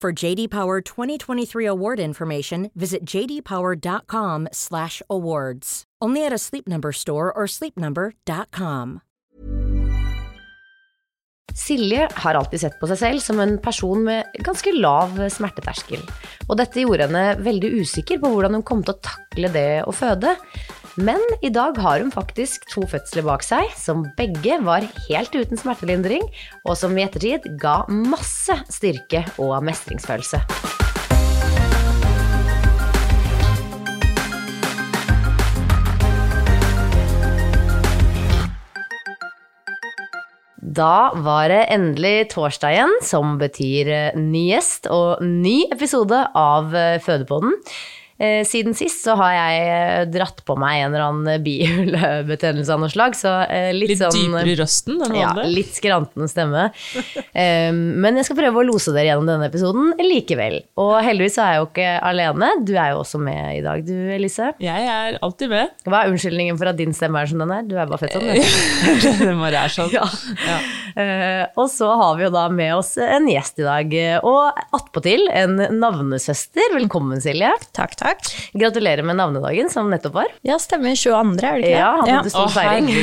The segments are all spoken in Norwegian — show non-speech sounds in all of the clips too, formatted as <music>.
For JD Power 2023 award information, visit jdpower.com/awards. Only at a Sleep Number store or sleepnumber.com. Silje har alltid sett på seg selv som en person med ganske lav smerteterskel. Og dette gjorde henne veldig usikker på hvordan hun kom til å takle det å føde. Men i dag har hun faktisk to fødsler bak seg, som begge var helt uten smertelindring, og som i ettertid ga masse styrke og mestringsfølelse. Da var det endelig torsdag igjen, som betyr eh, ny gjest og ny episode av eh, Fødepodden. Eh, Siden sist så har jeg eh, dratt på meg en eller annen bihulebetennelse av noe slag, så eh, litt, Litt sånn dypere i røsten enn ja, litt skrantende stemme. <laughs> Eh, men jeg skal prøve å lose dere gjennom denne episoden likevel. Og heldigvis så er jeg jo ikke alene. Du er jo også med i dag, du Elise. Jeg er alltid med. Hva er unnskyldningen for at din stemme er som den er? Du er bare fett sånn. du. <laughs> det bare er sånn. <laughs> Ja. Ja. Eh, og så har vi jo da med oss en gjest i dag, og attpåtil en navnesøster. Velkommen, Silje. Takk, takk. Gratulerer med navnedagen, som nettopp var. Ja, stemmer. 22. er det ikke? Ja, hadde du Å, stor feiring? <laughs>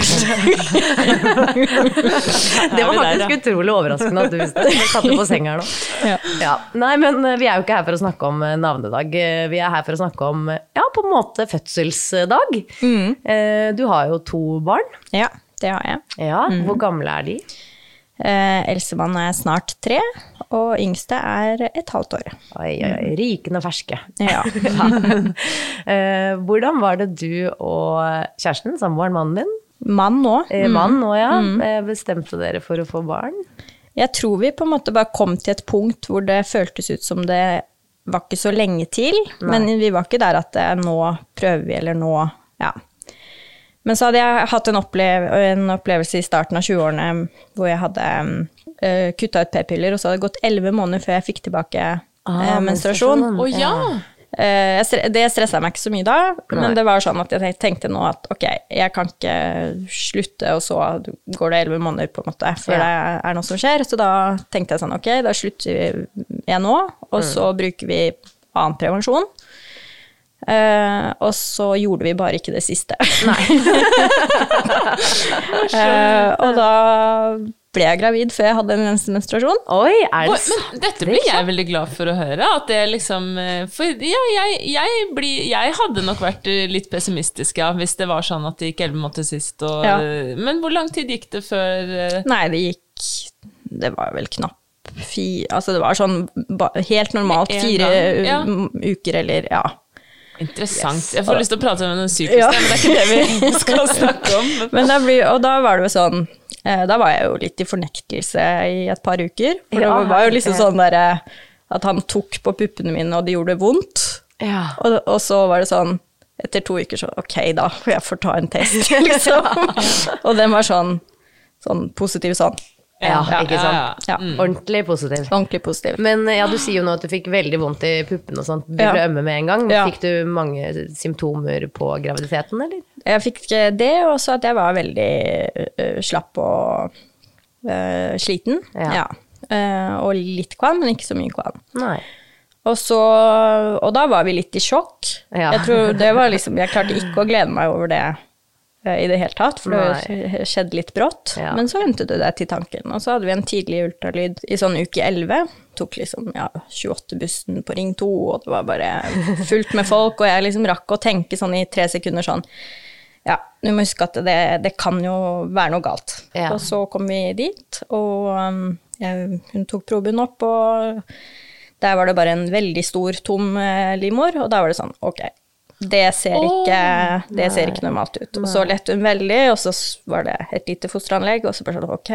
Det var faktisk der, ja? utrolig overraskende at du visste det. Jeg satt på senga her nå. Ja. Ja. Nei, men eh, vi er jo ikke her for å snakke om eh, navnedag. Eh, Vi er her for å snakke om, ja, på en måte fødselsdag. Mm. Du har jo to barn. Ja, det har jeg. Ja, hvor gamle er de? Eh, Elsemann er snart tre, og yngste er et halvt år. Oi, oi, rikende ferske. Ja. <laughs> Eh, Hvordan var det du og kjæresten, samboeren, mannen din, Mann nå. eh, mann nå ja, Mm. bestemte dere for å få barn? Jeg tror vi på en måte bare kom til et punkt hvor det føltes ut som det var ikke så lenge til, men vi var ikke der at eh, nå prøver vi, eller nå Ja. Men så hadde jeg hatt en, opplev en opplevelse i starten av 20-årene hvor jeg hadde uh, kutta ut p-piller, og så hadde det gått elleve måneder før jeg fikk tilbake eh, menstruasjon. Å ja! Eh, det stressa meg ikke så mye da, men det var sånn at jeg tenkte nå at ok, jeg kan ikke slutte, og så går det elleve måneder på en måte før det er noe som skjer. Så da tenkte jeg sånn ok, da slutter jeg nå, og så bruker vi annen prevensjon. Eh, og så gjorde vi bare ikke det siste. <laughs> Eh, og da ble jeg gravid før jeg hadde en eneste menstruasjon. Oi, er det sant? men dette blir jeg veldig glad for å høre. At det liksom eh, For ja, jeg, jeg, bli, jeg hadde nok vært litt pessimistisk, ja, hvis det var sånn at det gikk elleve måneder sist. Og, Ja. Men hvor lang tid gikk det før Nei, det gikk Det var vel knapt fi, Altså, det var sånn ba, helt normalt fire ja. uker, eller ja. Interessant. Jeg får lyst til å prate om den sykeste, Ja. men det er ikke det vi <laughs> skal snakke om. <laughs> Men da blir, og da var det jo sånn eh, Da var jeg jo litt i fornektelse i et par uker. For Ja, det var jo liksom sånn derre At han tok på puppene mine, og det gjorde vondt. Ja. Og, og så var det sånn etter to uker så ok, da jeg får ta en test, <laughs> liksom. og den var sånn, sånn positiv sånn Ja, ikke sant. Ja. Ordentlig positiv. Ordentlig positiv. Men ja, du sier jo nå at du fikk veldig vondt i puppene og sånt. Du ble ømme med en gang. Fikk du mange symptomer på graviditeten, eller? Jeg fikk eh, det, og så at jeg var veldig uh, slapp og uh, sliten. Ja. Uh, og litt kvalm, men ikke så mye kvalm. Nei. Og, så, og da var vi litt i sjokk. Ja. Jeg tror det var liksom, jeg klarte ikke å glede meg over det eh, i det hele tatt, for det skjedde litt brått. Ja. Men så ventet du deg til tanken. Og så hadde vi en tidlig ultralyd i sånn uke 11. Tok liksom ja, 28-bussen på Ring 2, og det var bare fullt med folk, og jeg liksom rakk å tenke sånn i tre sekunder sånn ja, du må huske at det, det kan jo være noe galt. Ja. Og så kom vi dit, og um, jeg, hun tok proben opp, og der var det bare en veldig stor, tom eh, livmor, og da var det sånn, ok, det ser ikke, det ser ikke normalt ut. Og så lette hun veldig, og så var det et lite fosteranlegg, og så bare sånn, ok.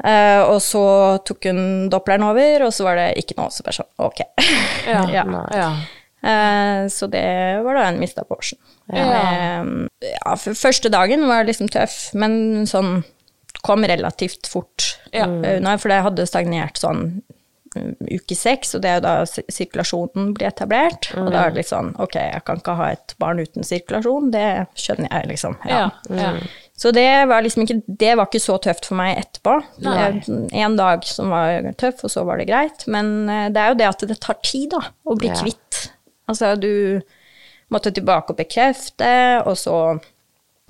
Uh, og så tok hun doppleren over, og så var det ikke noe, så bare sånn, ok. Ja. <laughs> Ja. ja. Uh, så det var da en mista portion. Uh, ja, for første dagen var liksom tøff, men sånn kom relativt fort Ja. unna, for det hadde stagnert sånn uke seks, og det er jo da sirkulasjonen blir etablert. Og da er det litt sånn, ok, jeg kan ikke ha et barn uten sirkulasjon, det skjønner jeg, liksom. Ja. ja. Så det var liksom ikke, det var ikke så tøft for meg etterpå. En dag som var tøff, og så var det greit. Men eh, det er jo det at det tar tid da, å bli Ja. kvitt. Altså, du måtte tilbake og bekrefte, og så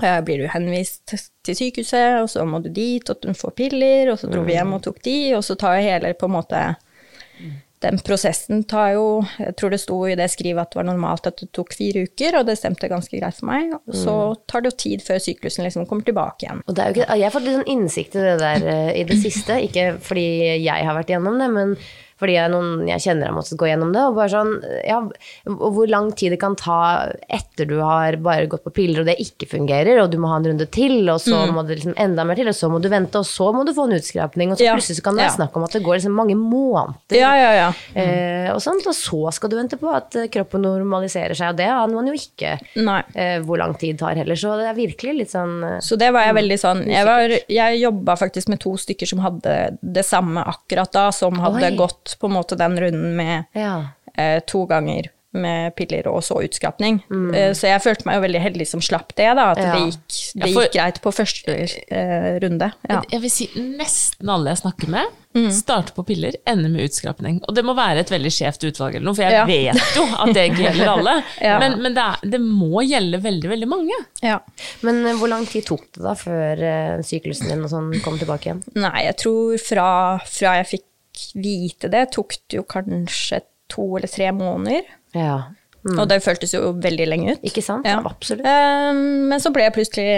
eh, blir du henvist til sykehuset, og så må du dit, og du får piller, og så dro vi hjem og tok de, og så tar jeg hele på en måte den prosessen tar jo Jeg tror det sto i det skrivet at det var normalt at det tok fire uker, og det stemte ganske greit for meg. Og så tar det jo tid før syklusen liksom kommer tilbake igjen. Og det er jo ikke, jeg har fått litt sånn innsikt i det der eh, i det siste. Ikke fordi jeg har vært gjennom det, men fordi jeg, noen jeg kjenner har måttet gå gjennom det. Og bare sånn, ja, hvor lang tid det kan ta etter du har bare gått på piller og det ikke fungerer, og du må ha en runde til, og så må det liksom enda mer til, og så må du vente, og så må du få en utskrapning, og så Ja. plutselig så kan det være Ja. snakk om at det går liksom mange måneder. Ja, ja, ja. Eh, og sånt, og så skal du vente på at eh, kroppen normaliserer seg, og det aner man jo ikke eh, hvor lang tid tar heller. Så det er virkelig litt sånn eh, Så det var jeg veldig sånn Jeg, var, jeg jobba faktisk med to stykker som hadde det samme akkurat da, som hadde Oi. gått på en måte den runden med Ja. eh, to ganger med piller og så utskrapning. Eh, så jeg følte meg jo veldig heldig som slapp det, da. At Ja. det, gikk, det Ja, for- gikk greit på første eh, runde. Ja. Jeg vil si nesten alle jeg snakker med, Mm. starter på piller, ender med utskrapning. Og det må være et veldig skjevt utvalg eller noe, for jeg Ja. vet jo at det ikke gjelder <laughs> alle. Ja. Men, men det, er, det må gjelde veldig, veldig mange. ja. Men eh, hvor lang tid tok det da før eh, syklusen din og sånn kom tilbake igjen? Nei, jeg tror fra, fra jeg fikk vite det, tok det jo kanskje to eller tre måneder. Ja. Og det føltes jo veldig lenge ut. Ikke sant? Ja. Absolutt. Eh, men så ble jeg plutselig,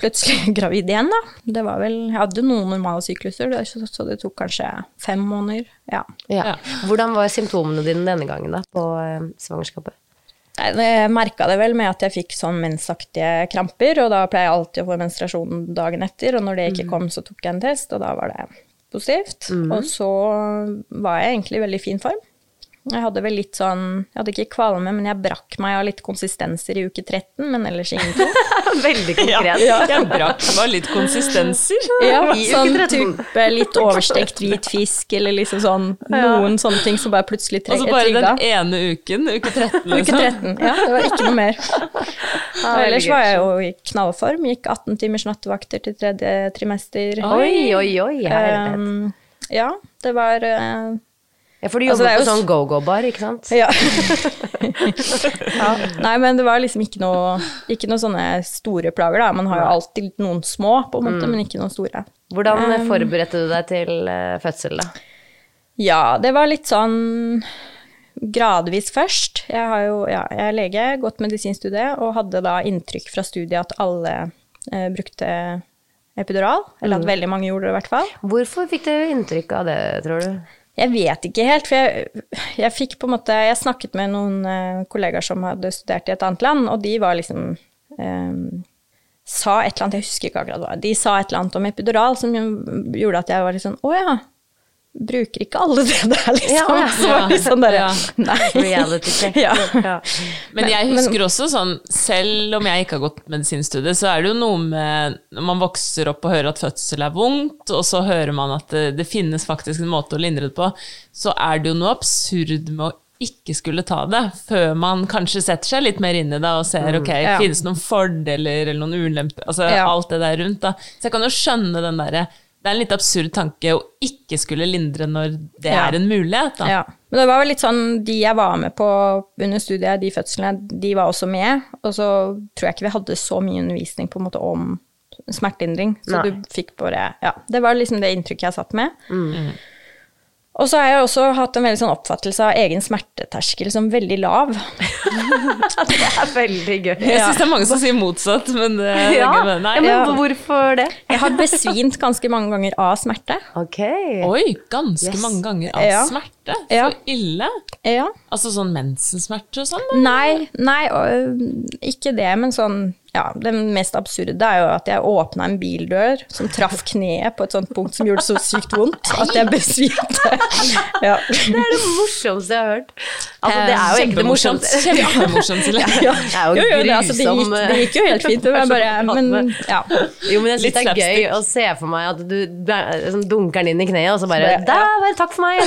plutselig <laughs> gravid igjen, da. Det var vel, jeg hadde noen normale sykluser, så så det tok kanskje fem måneder. Ja. Ja. Ja. Hvordan var symptomene dine denne gangen da, på eh, svangerskapet? Jeg merka det vel med at jeg fikk sånn mensaktige kramper, og da pleier jeg alltid å få menstruasjon dagen etter, og når det ikke kom, så tok jeg en test, og da var det positivt. Og så var jeg egentlig i veldig fin form. Jeg hadde vel litt sånn Jeg hadde ikke kvalme, men jeg brakk meg av litt konsistenser i uke 13, men ellers ingenting. <laughs> Veldig konkret. Jeg brakk meg litt konsistenser. Ja, I uke sånn type litt overstekt hvit fisk, eller liksom sånn noen sånne ting som bare plutselig tre- Altså bare trigga. den ene uken, uke 13, liksom. Uke liksom. 13, ja. Det var ikke noe mer. <laughs> Og ellers var jeg jo i knallform. Gikk 18 timers nattevakter til tredje trimester. Oi, oi, oi. Um, ja, det var uh, Ja, for du altså, jobber altså, på sånn go-go-bar, ikke sant? ja. <laughs> ja. Nei, men det var liksom ikke noe, ikke noe sånne store plager, da. Man har jo alltid noen små, på en måte, Mm. men ikke noen store. Hvordan eh, Um, forberedte du deg til eh, fødsel, da? Ja, det var litt sånn gradvis først. Jeg, har jo, ja, jeg er lege, gått medisinstudie, og hadde da inntrykk fra studiet at alle eh, brukte epidural. Eller at veldig mange gjorde det, i hvert fall. Hvorfor fikk du inntrykk av det, tror du? Jeg vet ikke helt, for jeg, jeg fikk på en måte Jeg snakket med noen eh, kollegaer som hadde studert i et annet land, og de var liksom eh, Sa et eller annet, jeg husker ikke akkurat hva. De sa et eller annet om epidural som gjorde at jeg var litt sånn Å ja. Bruker ikke alle det der, <laughs> liksom. Ja, ja. Så var det litt sånn derre Ja. Nei. <laughs> Reality check. Ja. Ja. Men jeg husker også sånn, selv om jeg ikke har gått medisinstudiet, så er det jo noe med når man vokser opp og hører at fødsel er vondt, og så hører man at det, det finnes faktisk en måte å lindre det på, så er det jo noe absurd med å ikke skulle ta det, før man kanskje setter seg litt mer inn i det og ser ok, Ja. finnes det noen fordeler eller noen ulemper, altså Ja. alt det der rundt. da. Så jeg kan jo skjønne den derre Det er en litt absurd tanke å ikke skulle lindre når det Ja. er en mulighet. da. Ja. Men det var vel litt sånn, de jeg var med på under studiet, de fødslene, de var også med. Og så tror jeg ikke vi hadde så mye undervisning på en måte om smertelindring. Så Nei. du fikk bare Ja. Det var liksom det inntrykket jeg satt med. Og så har jeg også hatt en veldig sånn oppfattelse av egen smerteterskel som veldig lav. <laughs> Det er veldig gøy. Jeg syns det er mange som sier motsatt, men det er <laughs> Ja, gøy med- nei. ja, men hvorfor det? Jeg har besvimt ganske mange ganger av smerte. Ok. Oi, ganske Yes. mange ganger av Ja. smerte. Ja. Så ille. Ja. Altså sånn mensensmerter og sånn? Nei, nei, øh, ikke det, men sånn ja, Det mest absurde er jo at jeg åpna en bildør som traff kneet på et sånt punkt som gjorde det så sykt vondt at jeg besvimte. <laughs> Ja. Det er det morsomste jeg har hørt. Altså, det er jo egentlig det Kjempemorsomt. morsomste. Kjempemorsomt, <laughs> Silje. Ja. Det er jo Jo, jo, det, altså, det, gikk, det gikk jo helt fint. Men bare, <laughs> men ja. Jo, men jeg syns det er gøy å se for meg at du sånn dunker den inn i kneet, og så bare Ja. Der, bare takk for meg!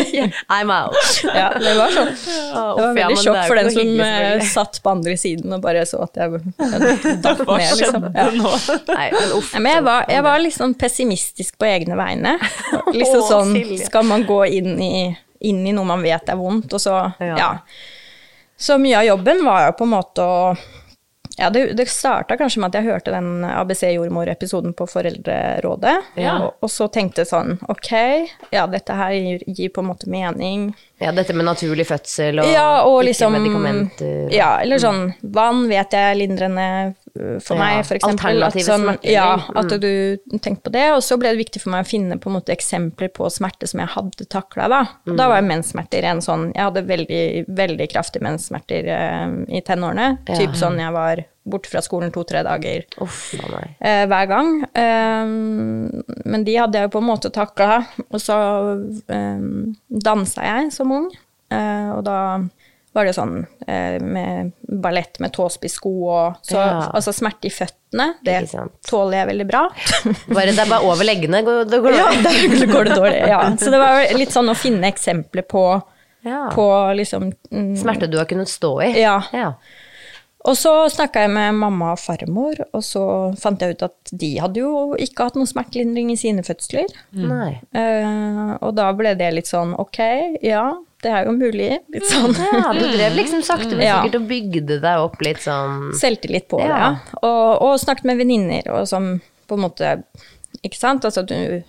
<laughs> I'm out. <laughs> ja, det var sånn. Det var ja, veldig men sjokk for den som hyggelig, eh, satt på andre siden og bare så at jeg <laughs> datt ned, liksom. Ja. Nei, men uff. Nei, men jeg var, jeg var litt sånn pessimistisk på egne vegne. Liksom sånn, skal man gå inn i, inn i noe man vet er vondt, og så, Ja. ja. Så mye av jobben var jo på en måte å ja, det, det starta kanskje med at jeg hørte den ABC-jordmor-episoden på Foreldrerådet, Ja. og, og så tenkte sånn, ok, ja, dette her gir, gir på en måte mening. Ja, dette med naturlig fødsel og, Ja, og ikke liksom medikamenter. Ja, eller sånn Vann vet jeg lindrende for Ja, meg, for eksempel. At, smertelindring. ja, at du tenkte på det. Og så ble det viktig for meg å finne på en måte eksempler på smerte som jeg hadde takla, da. Mm. da var menssmerter en sånn Jeg hadde veldig, veldig kraftige menssmerter eh, i tenårene. Ja. Typ sånn jeg var borte fra skolen to-tre dager Uff eh, hver gang. Eh, men de hadde jeg jo på en måte takla. Og så um, dansa jeg som ung, eh, og da var det sånn eh, med ballett med tåspissko og så, Ja. Altså smerte i føttene, det tåler jeg veldig bra. <laughs> Bare, det er bare over leggene. går- Det går ja, det <laughs> går det dårlig. Ja. Så det var litt sånn å finne eksempler på, Ja. på liksom mm, Smerte du har kunnet stå i. Ja. ja. Og så snakka jeg med mamma og farmor, og så fant jeg ut at de hadde jo ikke hatt noe smertelindring i sine fødsler. Nei. Uh, og da ble det litt sånn ok, ja, det er jo mulig. Litt sånn Ja, du drev liksom sakte, men sikkert og bygde deg opp litt sånn selvtillit på det. Ja. Ja. Og, og snakket med venninner, og som på en måte Ikke sant? Altså du,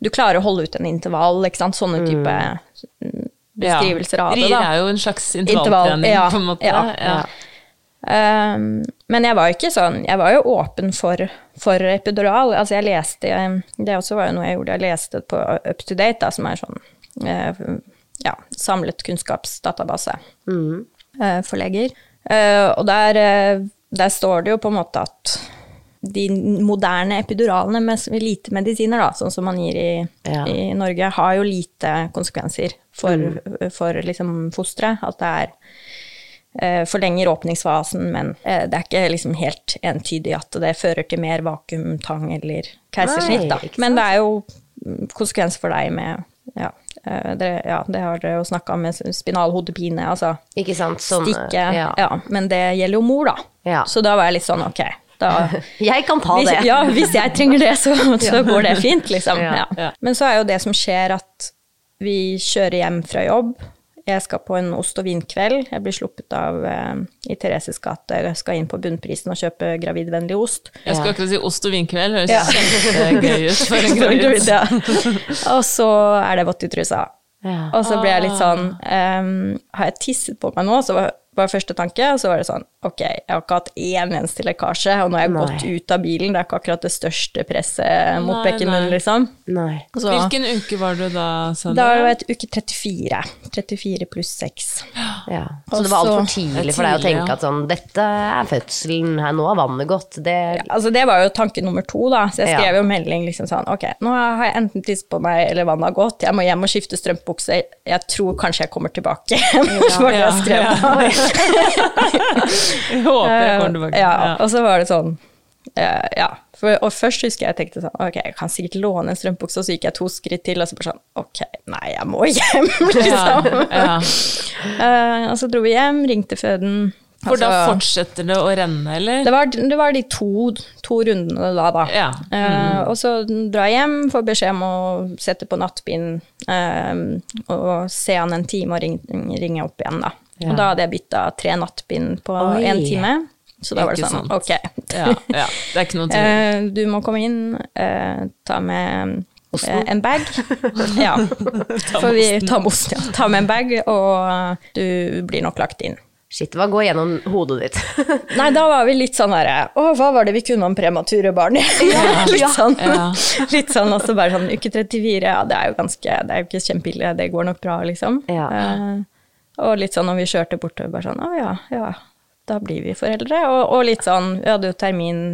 du klarer å holde ut en intervall, ikke sant? Sånne type mm, beskrivelser av det, da. Rier er jo en slags Intervall, intervalltrening, ja, på en måte. ja. Ja. Um, men jeg var jo ikke sånn Jeg var jo åpen for, for epidural. Altså, jeg leste Det også var jo noe jeg gjorde. Jeg leste på Up to Date, da, som er sånn eh, ja, samlet kunnskapsdatabase mm. for leger. Eh, og der, eh, der står det jo på en måte at de moderne epiduralene med lite medisiner, da, sånn som man gir i, Ja. i Norge, har jo lite konsekvenser for, for liksom fosteret. At det er eh, forlenger åpningsfasen, men eh, det er ikke liksom helt entydig at det fører til mer vakuumtang eller keisersnitt. Men det er jo mm, konsekvenser for deg med ja, eh, det, ja, det har dere jo snakka med spinal hodepine, altså Ikke sant? Sånn, stikke. ja. Ja. men det gjelder jo mor, da. Ja. Så da var jeg litt sånn ok. Da, <laughs> Jeg kan ta hvis, det. ja, hvis jeg trenger det, så, <laughs> så går det fint, liksom. Men så er jo det som skjer at vi kjører hjem fra jobb. Jeg skal på en ost- og vinkveld. Jeg blir sluppet av eh, i Thereses gate. Jeg skal inn på Bunnprisen og kjøpe gravidvennlig ost. Jeg skal akkurat si ost og vinkveld, høres Ja. kjempegøy ut for en <laughs> gravid. Ja. Og så er det vått i trusa. Ja. Og så ble jeg litt sånn um, Har jeg tisset på meg nå? Så var, første tanke, og så var det sånn Ok, jeg har ikke hatt én eneste lekkasje, og nå har jeg Nei. gått ut av bilen. Det er ikke akkurat det største presset mot Nei, bekkenbunnen, liksom. Nei. Så, Hvilken uke var du da, sa du? da var det uke 34. 34 pluss 6. Ja. Så det var altfor Også- tidlig for deg å tenke at sånn Dette er fødselen, her, nå har vannet gått. Det Altså det var jo tanke nummer to, da. Så jeg Ja. skrev jo melding liksom sånn Ok, nå har jeg enten tiss på meg, eller vannet har gått. Jeg må hjem og skifte strømpebukse. Jeg tror kanskje jeg kommer tilbake. <laughs> Det ja, det <laughs> <laughs> jeg da. Håper jeg kommer tilbake. Ja, og så var det sånn eh, Ja. For, og først husker jeg jeg tenkte sånn Ok, jeg kan sikkert låne en strømpebukse, og så gikk jeg to skritt til, og så bare sånn Ok, nei, jeg må hjem, <laughs> liksom. Ja, ja. Eh, og så dro vi hjem, ringte føden. For da Altså, fortsetter det å renne, eller? det var, det var de to, to rundene da, da. Ja. Eh, og så drar jeg hjem, får beskjed om å sette på nattbind eh, og se han en time og ringe, ringe opp igjen, da. Og da hadde jeg bytta tre nattbind på én time. Så da var det sånn, sant. ok. Ja, ja. Det er ikke noe tvil. Eh, du må komme inn, eh, ta med eh, en bag. <laughs> Ja. For vi tar med osten, ja. Ta med en bag, og du blir nok lagt inn. Shit, hva går gjennom hodet ditt? <laughs> Nei, da var vi litt sånn herre Å, hva var det vi kunne om premature barn? <laughs> litt sånn. Ja. Litt sånn også bare sånn uke 34, ja det er jo ganske Det er jo ikke kjempeille, det går nok bra, liksom. Ja. Eh, og litt sånn når vi kjørte bortover, bare sånn Å ja, ja, da blir vi foreldre. Og, og litt sånn Vi hadde jo termin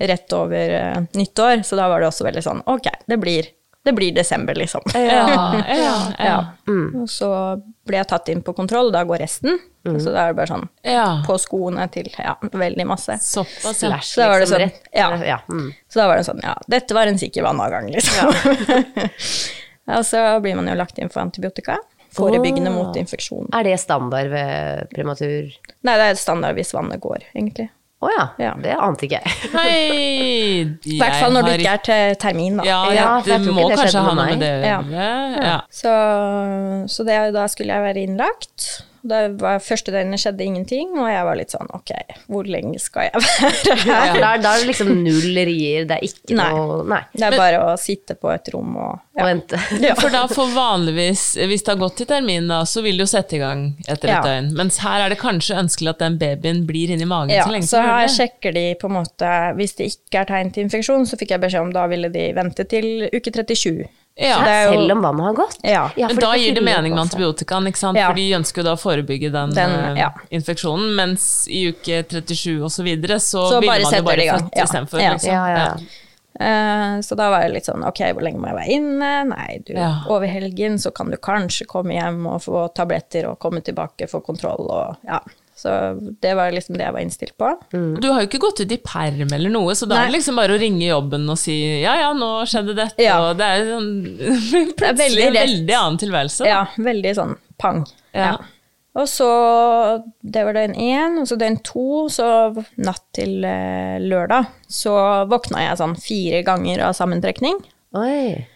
rett over uh, nyttår, så da var det også veldig sånn Ok, det blir, det blir desember, liksom. Ja, <laughs> ja, ja. Ja. Og så ble jeg tatt inn på kontroll, da går resten. Så da er det bare sånn ja. på skoene til ja, veldig masse. Såpass, ja. Slash, Så da var det liksom, sånn, rett. ja. ja. Mm. Så da var det sånn, ja, dette var en sikker vannavgang, liksom. <laughs> og så blir man jo lagt inn for antibiotika. Forebyggende mot infeksjon. Er det standard ved prematur Nei, det er standard hvis vannet går, egentlig. Å ja, Ja. det ante ikke jeg. Hei, I hvert fall når du ikke er til termin, da. Ja, Ja, ja tror må det kanskje ha med noe med det å Ja. gjøre. Ja. Så, så det, da skulle jeg være innlagt. Det var Første døgnet skjedde ingenting, og jeg var litt sånn ok, hvor lenge skal jeg være her? Ja, da, er det liksom null rier, det er ikke Nei. noe Nei. Det er bare å sitte på et rom og Og vente. <laughs> Ja. For da for vanligvis, hvis det har gått til termin, da, så vil det jo sette i gang etter Ja. et døgn. Mens her er det kanskje ønskelig at den babyen blir inni magen Ja, så lenge så her sjekker de på en måte Hvis det ikke er tegn til infeksjon, så fikk jeg beskjed om da ville de vente til uke 37. Ja. Så det er jo- Selv om vannet har gått? Ja. Men da det gir det mening med på antibiotikaen, ikke sant? Ja. for de ønsker jo da å forebygge den, Den, eh, ja. infeksjonen. Mens i uke 37 og så videre, så, Så ville bare man jo setter bare det i gang. født Ja. istedenfor. Ja. Liksom. Ja, ja, ja. Eh, så da var jeg litt sånn ok, hvor lenge må jeg være inne? Nei, du, Ja. over helgen så kan du kanskje komme hjem og få tabletter og komme tilbake for kontroll og ja. Så det var liksom det jeg var innstilt på. Du har jo ikke gått ut i perm eller noe, så da er det liksom bare å ringe jobben og si ja ja, nå skjedde dette, Ja. og det er sånn <laughs> plutselig veldig en veldig annen tilværelse. da. Ja, veldig sånn pang. Ja. Og så, det var døgn én, og så døgn to, så natt til eh, lørdag, så våkna jeg sånn fire ganger av sammentrekning. Oi.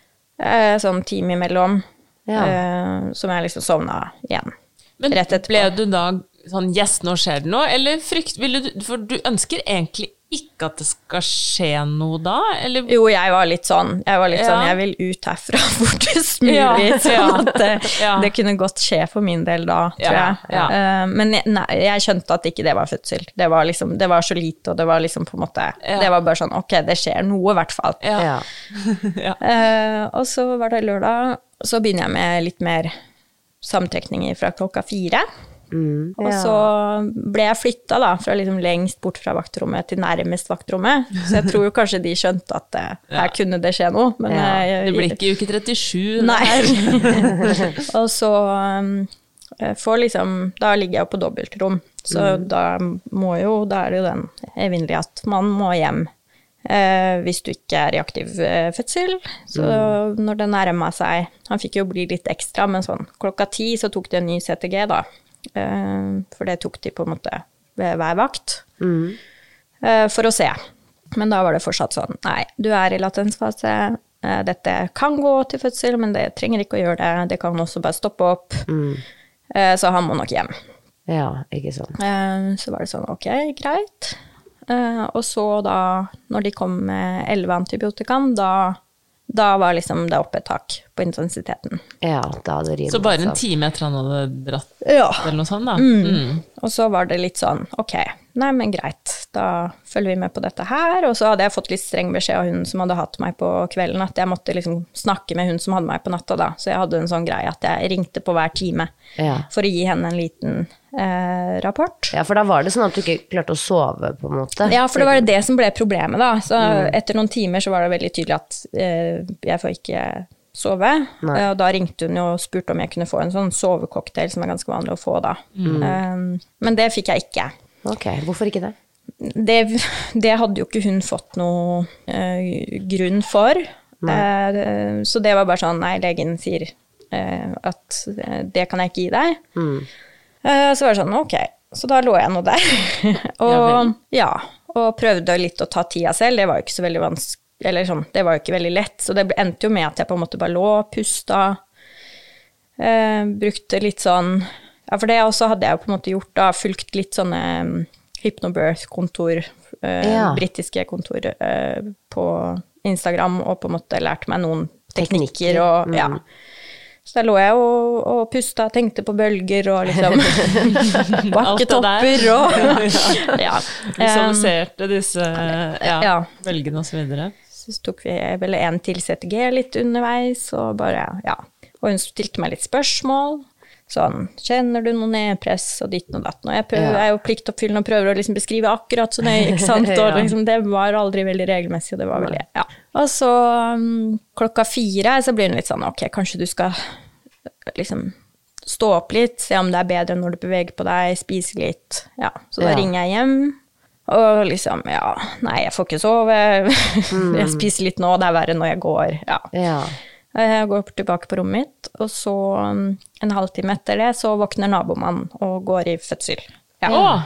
Eh, sånn time imellom, Ja. eh, som jeg liksom sovna igjen. Men Rett etterpå. ble du da sånn yes, nå skjer det noe, eller frykt, du, for du ønsker egentlig ikke at det skal skje noe da, eller? Jo, jeg var litt sånn, jeg var litt Ja. sånn, jeg vil ut herfra <laughs> fortest mulig, Ja, sånn at det, ja. det kunne godt skje for min del da, tror Ja, jeg. ja. Eh, men jeg, nei, jeg skjønte at ikke det var fødsel. Det var liksom, det var så lite, og det var liksom på en måte, Ja. det var bare sånn, ok, det skjer noe i hvert fall. Ja. Ja. <laughs> Eh, og så var det lørdag, så begynner jeg med litt mer samtrekninger fra klokka fire. Og så ble jeg flytta da, fra liksom lengst bort fra vaktrommet til nærmest vaktrommet. Så jeg tror jo kanskje de skjønte at eh, <laughs> her kunne det skje noe. Men Ja, jeg, Det blir ikke uke 37. Nei. <laughs> og så um, eh, får liksom Da ligger jeg jo på dobbeltrom, så da må jo Da er det jo den evinnelige at man må hjem. Eh, hvis du ikke er i aktiv eh, fødsel. Så når det nærma seg Han fikk jo bli litt ekstra, men sånn klokka ti så tok de en ny CTG, da. Eh, for det tok de på en måte ved hver vakt. Mm. for å se. Men da var det fortsatt sånn Nei, du er i latensfase. Eh, dette kan gå til fødsel, men det trenger ikke å gjøre det. Det kan også bare stoppe opp. Mm. så han må nok hjem. ja, ikke sant. Eh, så var det sånn, ok, greit. Eh, og så da, når de kom med elleve antibiotikaen, da, da var liksom det oppe et tak på intensiteten. Ja, da hadde rimet Så bare en time etter han hadde dratt, Ja. eller noe sånt, da. Mm. Og så var det litt sånn, ok, nei, men greit, da følger vi med på dette her. Og så hadde jeg fått litt streng beskjed av hun som hadde hatt meg på kvelden, at jeg måtte liksom snakke med hun som hadde meg på natta da. Så jeg hadde en sånn greie at jeg ringte på hver time Ja. for å gi henne en liten eh, rapport. Ja, for da var det sånn at du ikke klarte å sove, på en måte. Ja, for det var det som ble problemet, da. Så etter noen timer så var det veldig tydelig at eh, jeg får ikke sove. Nei. Eh, Og da ringte hun jo og spurte om jeg kunne få en sånn sovecocktail, som er ganske vanlig å få da. Eh, men det fikk jeg ikke. Ok, hvorfor ikke det? Det, det hadde jo ikke hun fått noe uh, grunn for. Uh, så det var bare sånn Nei, legen sier uh, at det kan jeg ikke gi deg. Eh, så var det sånn, ok. Så da lå jeg nå der. <laughs> og ja, og prøvde litt å ta tida selv. Det var jo ikke så veldig vanskelig eller sånn, det var jo ikke veldig lett, så det endte jo med at jeg på en måte bare lå, og pusta, eh, brukte litt sånn Ja, for det også hadde jeg jo på en måte gjort, da, fulgt litt sånne um, Hypnobirth-kontor, eh, Ja. britiske kontor, eh, på Instagram, og på en måte lærte meg noen teknikker, Teknikker, og ja. Så der lå jeg og, og pusta, tenkte på bølger og liksom <laughs> bakketopper og <laughs> <laughs> ja. Visualiserte disse ja, ja. bølgene og så videre. Så tok vi vel en til CTG litt underveis, og bare, ja. Og hun stilte meg litt spørsmål. Sånn, kjenner du noe nedpress og ditten og datten? Og jeg, prøver, Ja. jeg er jo pliktoppfyllende og prøver å liksom beskrive akkurat så nøye, ikke sant? <laughs> Og liksom, det var aldri veldig regelmessig, og det var veldig, ja. Og så um, klokka fire så blir hun litt sånn, ok, kanskje du skal liksom stå opp litt, se om det er bedre når du beveger på deg, spise litt. Ja, så da Ja. ringer jeg hjem. Og liksom, ja, nei, jeg får ikke sove. <laughs> jeg spiser litt nå, det er verre når jeg går. Ja. Ja. Jeg går tilbake på rommet mitt, og så um, en halvtime etter det så våkner nabomannen og går i fødsel. Ja.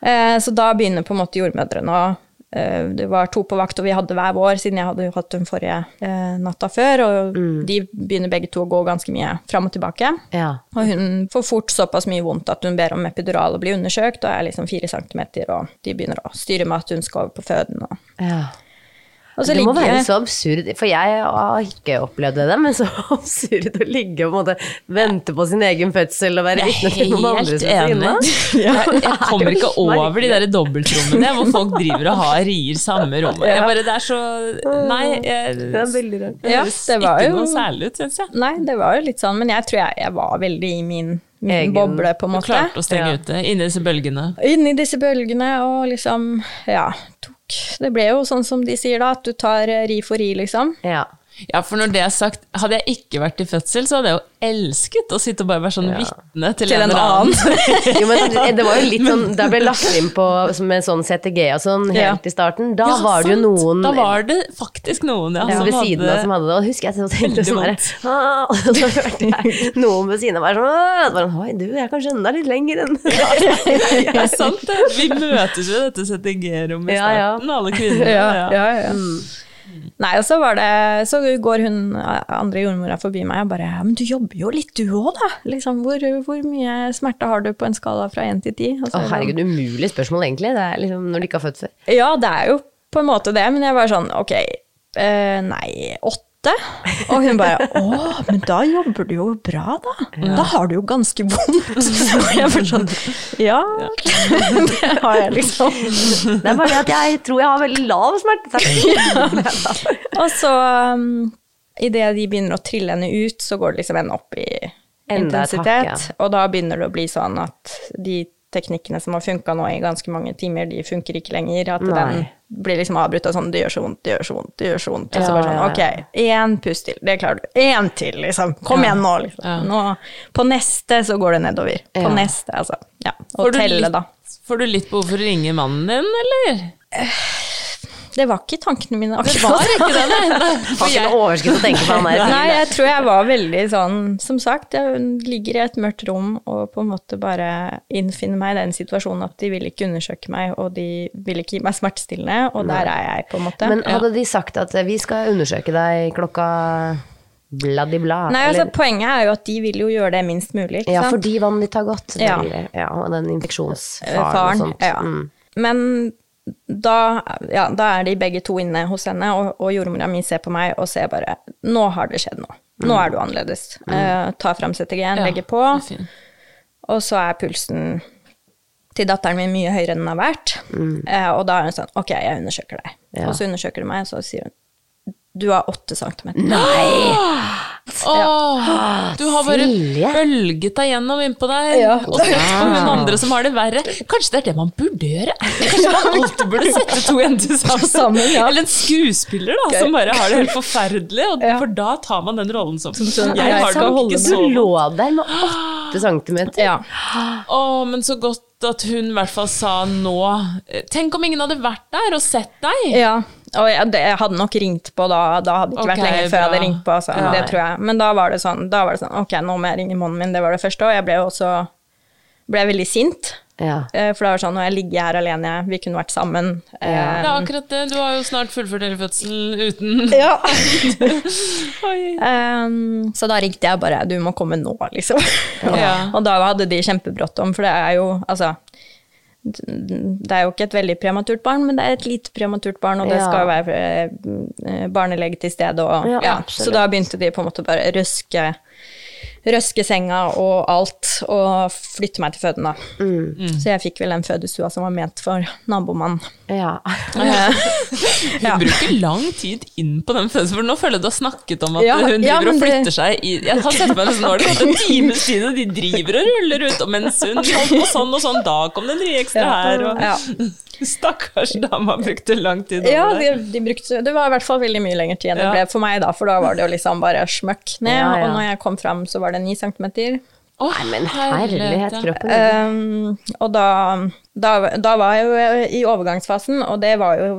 Eh, Så da begynner på en måte jordmødrene å Det var to på vakt, og vi hadde hver vår, siden jeg hadde jo hatt den forrige eh, natta før. Og de begynner begge to å gå ganske mye fram og tilbake. Ja. Og hun får fort såpass mye vondt at hun ber om epidural og blir undersøkt, og er liksom fire centimeter, og de begynner å styre med at hun skal over på føden. Og, ja. Det må være så absurd, for jeg har ikke opplevd det, men så <laughs> absurd å ligge og måte vente på sin egen fødsel og være vitne til noen andre sin enig. <laughs> Jeg, jeg kommer ikke <laughs> over de der dobbeltrommene hvor folk driver og har rier samme rommet. Jeg bare, det er så Nei, jeg, Det er veldig rart. Ja, det var ikke jo- noe særlig ut, syns jeg. Nei, det var jo litt sånn, men jeg tror jeg, jeg var veldig i min, Egen- boble, på en Du måte. klarte å stenge Ja. ute inni disse bølgene. Inni disse bølgene, og liksom, ja, tok Det ble jo sånn som de sier da, at du tar eh, ri for ri, liksom. Ja. Ja, for når det er sagt, hadde jeg ikke vært i fødsel, så hadde jeg jo elsket å sitte og bare være sånn vitne til, Til en eller annen. <laughs> Jo, men det var jo litt sånn, da ble lagt inn på med sånn CTG og sånn helt Ja. i starten. Da Ja, var det jo noen Da var det faktisk noen, ja. ja, som ved siden av som hadde det. Og husker jeg så tenkte sånn herre Og så hørte jeg noen ved siden av meg sånn bare, sånn, Oi, du, jeg kan skjønne deg litt lenger enn <laughs> Det er sant, det. Vi møtes jo i dette CTG-rommet i Ja, ja. starten, alle kvinner. Ja, ja. ja, ja. Nei, og så var det Så går hun andre jordmora forbi meg og bare men du jobber jo litt du òg, da. Liksom, hvor, hvor mye smerte har du på en skala fra én til ti? Å, er herregud, umulig spørsmål, egentlig. Det er liksom når du ikke har født før. Ja, det er jo på en måte det, men jeg var sånn Ok, eh, nei, åtte? Og hun bare Å, men da jobber du jo bra, da. Da har du jo ganske vondt. <laughs> Så jeg bare sånn Ja, det har jeg, liksom. Det er bare det at jeg tror jeg har veldig lav smerteterskel. <laughs> Og så um, idet de begynner å trille henne ut, så går det liksom en opp i Enda et intensitet. Og da begynner det å bli sånn at de teknikkene som har funka nå i ganske mange timer, de funker ikke lenger. At Nei. den blir liksom avbrutt av sånn 'det gjør så vondt, det gjør så vondt', det gjør så vondt. Og så bare sånn ok, én pust til, det klarer du. Én til, liksom. Kom igjen nå, liksom. Nå, på neste så går det nedover. På neste, altså. Ja. Og telle, litt- da. Får du litt behov for å ringe mannen din, eller? Det var ikke tankene mine Det akkurat. var ikke det, nei. <laughs> nei. Har ikke noe overskudd å tenke på han der. Nei, jeg tror jeg var veldig sånn Som sagt, jeg ligger i et mørkt rom og på en måte bare innfinner meg i den situasjonen at de vil ikke undersøke meg, og de vil ikke gi meg smertestillende, og der er jeg, på en måte. Men hadde de sagt at eh, vi skal undersøke deg klokka bladibla? Nei, altså eller- Poenget er jo at de vil jo gjøre det minst mulig. Ikke Ja, sant? fordi vannet ditt har gått. Ja. Ja, og den infeksjonsfaren Faren, og sånt. Ja. Mm. Men da, ja, da er de begge to inne hos henne, og, og jordmora mi ser på meg og ser bare Nå har det skjedd noe. Nå er du annerledes. Eh, ta fram CTG-en, Ja, legge på, og så er pulsen til datteren min mye høyere enn den har vært. Eh, og da er hun sånn Ok, jeg undersøker deg. Ja. Og så undersøker du meg, og så sier hun du har åtte centimeter. Åh, du har bare Silje. bølget deg gjennom innpå der, Ja. og sett på hun andre som har det verre. Kanskje det er det man burde gjøre? <laughs> Kanskje man alltid burde sette to jenter sammen? Sammen, ja. Eller en skuespiller da, som bare har det helt forferdelig, og, Ja. for da tar man den rollen som Jeg har det nok ikke Du så lå der med åtte centimeter. Ja. Å, men så godt at hun i hvert fall sa nå Tenk om ingen hadde vært der og sett deg! ja. Og jeg, det, jeg hadde nok ringt på da. Da hadde det ikke okay, vært lenge før jeg hadde ringt på. Altså. Ja. Det tror jeg. Men da var det sånn, da var det sånn Ok, nå må jeg ringe mannen min. Det var det første. Og jeg ble jo også ble veldig sint. Ja. Eh, For det var sånn, når jeg ligger her alene, vi kunne vært sammen. Det er Eh, akkurat det. Du har jo snart fullført hele fødselen uten <laughs> Ja. <laughs> Ehm, så da ringte jeg bare 'du må komme nå', liksom. Ja. <laughs> og da hadde de kjempebråttom, for det er jo altså det er jo ikke et veldig prematurt barn, men det er et lite prematurt barn, og det Ja. skal jo være eh, barnelege til stede. Og, Ja, ja, så da begynte de på en måte bare røske, røske senga og alt, og flytte meg til føden, da. Mm. Så jeg fikk vel den fødestua som var ment for nabomannen. ja. <laughs> Du bruker lang tid inn på den følelsen, for nå føler jeg du har snakket om at Ja, hun driver ja, og og det- flytter seg i Jeg har sett meg nesten, nå har det gått en times tid, og de driver og ruller ut, og mens hun holdt på sånn og sånn, da kom det en ny ekstra her, og Ja. Stakkars dama brukte lang tid Ja, de, de brukte, det var i hvert fall veldig mye lenger tid enn det ble for meg, da, for da var det jo liksom bare smøkk ned, Ja, ja. og når jeg kom fram, så var det ni centimeter. Oh, Nei, men herlighet, ja. kroppen. Um, og da, da, da var jeg jo i overgangsfasen, og det var jo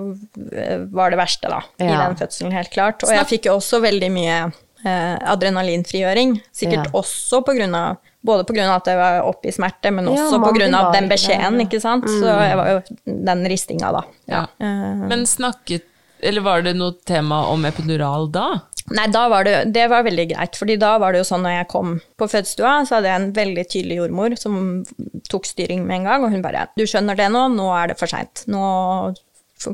var det verste, da, i den fødselen, helt klart. Og jeg fikk jo også veldig mye eh, adrenalinfrigjøring, sikkert Ja. også på grunn av både pga. at jeg var oppe i smerte, men også ja, på grunn av den beskjeden, der. ikke sant. Så jeg var jo den ristinga, da. Ja. Uh, Men snakket Eller var det noe tema om epidural da? Nei, var det, det var veldig greit, fordi da var det jo sånn når jeg kom på fødestua, så hadde jeg en veldig tydelig jordmor som tok styring med en gang, og hun bare 'Du skjønner det nå, nå er det for seint. Nå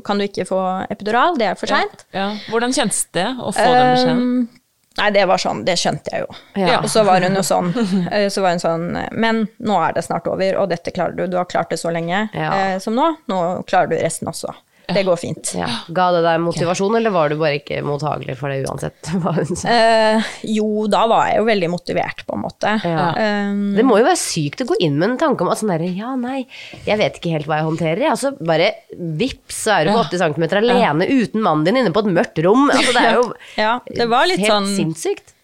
kan du ikke få epidural, det er for seint'. Ja. Hvordan kjentes det å få den beskjeden? Um, Nei, det var sånn, det skjønte jeg jo. Ja. Og så var hun jo sånn, eh, så var hun sånn Men nå er det snart over, og dette klarer du. Du har klart det så lenge Ja. eh, som nå. Nå klarer du resten også. Det går fint. Ja. Ga det deg motivasjon, eller var du bare ikke mottagelig for det uansett? <laughs> Eh, jo, da var jeg jo veldig motivert, på en måte. Ja. Um, Det må jo være sykt å gå inn med en tanke om at sånn derre Ja, nei, jeg vet ikke helt hva jeg håndterer. jeg. Altså, bare vips, så er du på 80 cm alene uten mannen din inne på et mørkt rom. Altså, det er jo <laughs> Ja, det var litt helt sånn sinnssykt.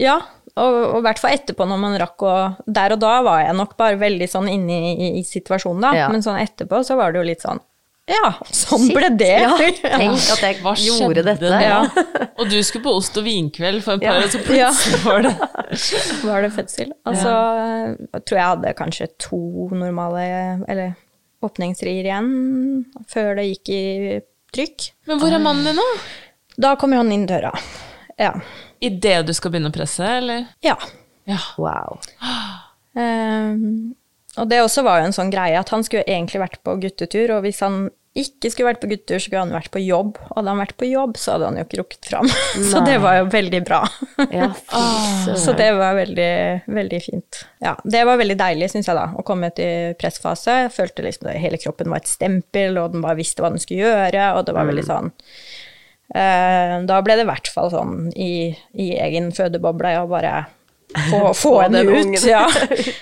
Ja, og, og i hvert fall etterpå når man rakk å Der og da var jeg nok bare veldig sånn inne i, i, i situasjonen, da. Ja. Men sånn etterpå så var det jo litt sånn Ja, sånn ble det. Ja, tenk at jeg Hva gjorde skjedde dette. Ja. Og du skulle på ost og vinkveld for en par Ja. år, så plutselig var det <laughs> var det fødsel. Og så jeg tror jeg hadde kanskje to normale Eller åpningsrier igjen før det gikk i trykk. Men hvor er mannen din nå? Da kommer han inn døra. Ja. Idet du skal begynne å presse, eller? ja. Ja. Wow. Um, og det også var jo en sånn greie at han skulle egentlig vært på guttetur, og hvis han ikke skulle vært på guttetur, så skulle han vært på jobb. Hadde han vært på jobb, så hadde han jo ikke rukket fram. <laughs> så det var jo veldig bra. Ja, <laughs> så det var veldig, veldig fint. Ja, det var veldig deilig, syns jeg, da, å komme ut i pressfase. Jeg følte liksom at hele kroppen var et stempel, og den bare visste hva den skulle gjøre, og det var veldig sånn eh, Da ble det i hvert fall sånn i, i egen fødeboble å bare få, <laughs> få henne ut. Ja.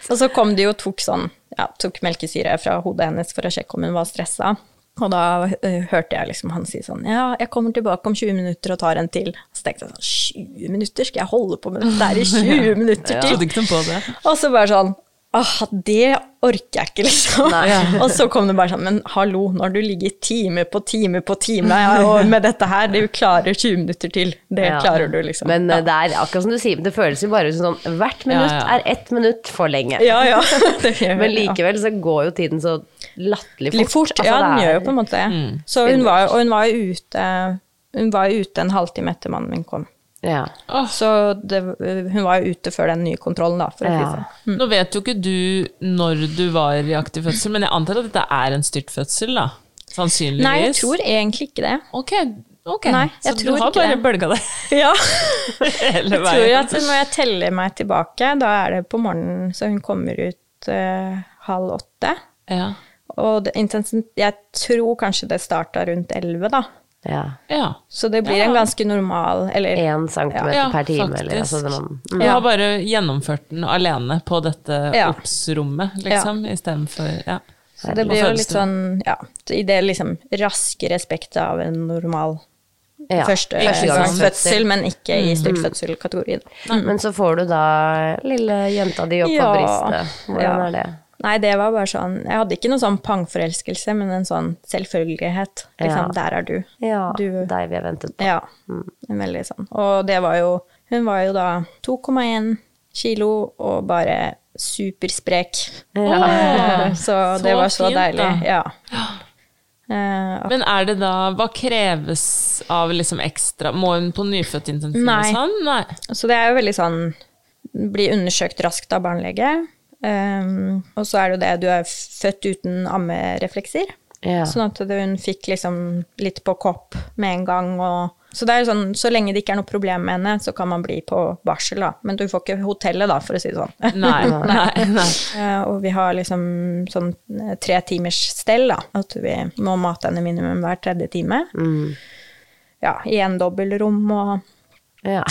Og så kom de og tok sånn ja, tok melkesyre fra hodet hennes for å sjekke om hun var stressa. Og da øh, hørte jeg liksom han si sånn Ja, jeg kommer tilbake om 20 minutter og tar en til. Så tenkte jeg sånn 20 minutter? Skal jeg holde på med dette der i <laughs> 20 minutter til? det. Og så bare sånn Ah, det orker jeg ikke, liksom. <laughs> Og så kom det bare sånn Men hallo, når du ligger time på time på time og med dette her, du klarer 20 minutter til. Det Ja. klarer du, liksom. Men ja. det er akkurat som du sier, det føles jo bare som sånn Hvert minutt ja. er ett minutt for lenge. ja, ja. <laughs> Det Men likevel så går jo tiden så latterlig fort. Fort. Altså, ja, den gjør jo på en måte det. Så hun var, og hun var jo ute Hun var ute en halvtime etter mannen min kom. Ja. Så det, hun var jo ute før den nye kontrollen, da, for Ja. sånn. Nå vet jo ikke du når du var i aktiv fødsel, men jeg antar at dette er en styrtfødsel, da? Sannsynligvis. Nei, jeg tror egentlig ikke det. Ok, Ok, Nei, så du har bare det. bølga det <laughs> Ja. <laughs> hele Jeg tror at når jeg teller meg tilbake, da er det på morgenen, så hun kommer ut eh, halv åtte. Ja. Og det, jeg tror kanskje det starta rundt elleve, da. Ja. ja. Så det blir en ganske normal Eller Én centimeter Ja, per time, faktisk. eller altså det man Jeg har bare gjennomført den alene på dette Ja. obs-rommet, liksom, istedenfor ja. Så det blir jo litt sånn, ja, i det liksom raske respektet av en normal Ja, første, førstegangsfødsel, men ikke i stykkfødselkategorien. Men så får du da lille jenta di opp på Ja. brystet. Hvordan Ja. er det? Nei, det var bare sånn Jeg hadde ikke noe sånn pangforelskelse, men en sånn selvfølgelighet. Liksom, Ja. der er du. Ja, Du- deg vi har ventet på. Ja. En veldig sånn. Og det var jo Hun var jo da 2,1 kilo og bare supersprek. Ja. <laughs> så det så var så fint, deilig. da. Ja. Uh, <gasps> Men er det da Hva kreves av liksom ekstra Må hun på nyfødtintensiv og Nei. sånn? Nei. Så det er jo veldig sånn Bli undersøkt raskt av barnelege. Um, og så er det jo det, du er født uten ammereflekser. Ja. Sånn at hun fikk liksom litt på kopp med en gang. Og, så det er jo sånn, så lenge det ikke er noe problem med henne, så kan man bli på barsel, da. Men du får ikke hotellet, da, for å si det sånn. Nei, nei, <laughs> nei. Eh, og vi har liksom sånn eh, tre timers stell, da. At vi må mate henne minimum hver tredje time. Mm. Ja, i en dobbeltrom og Ja.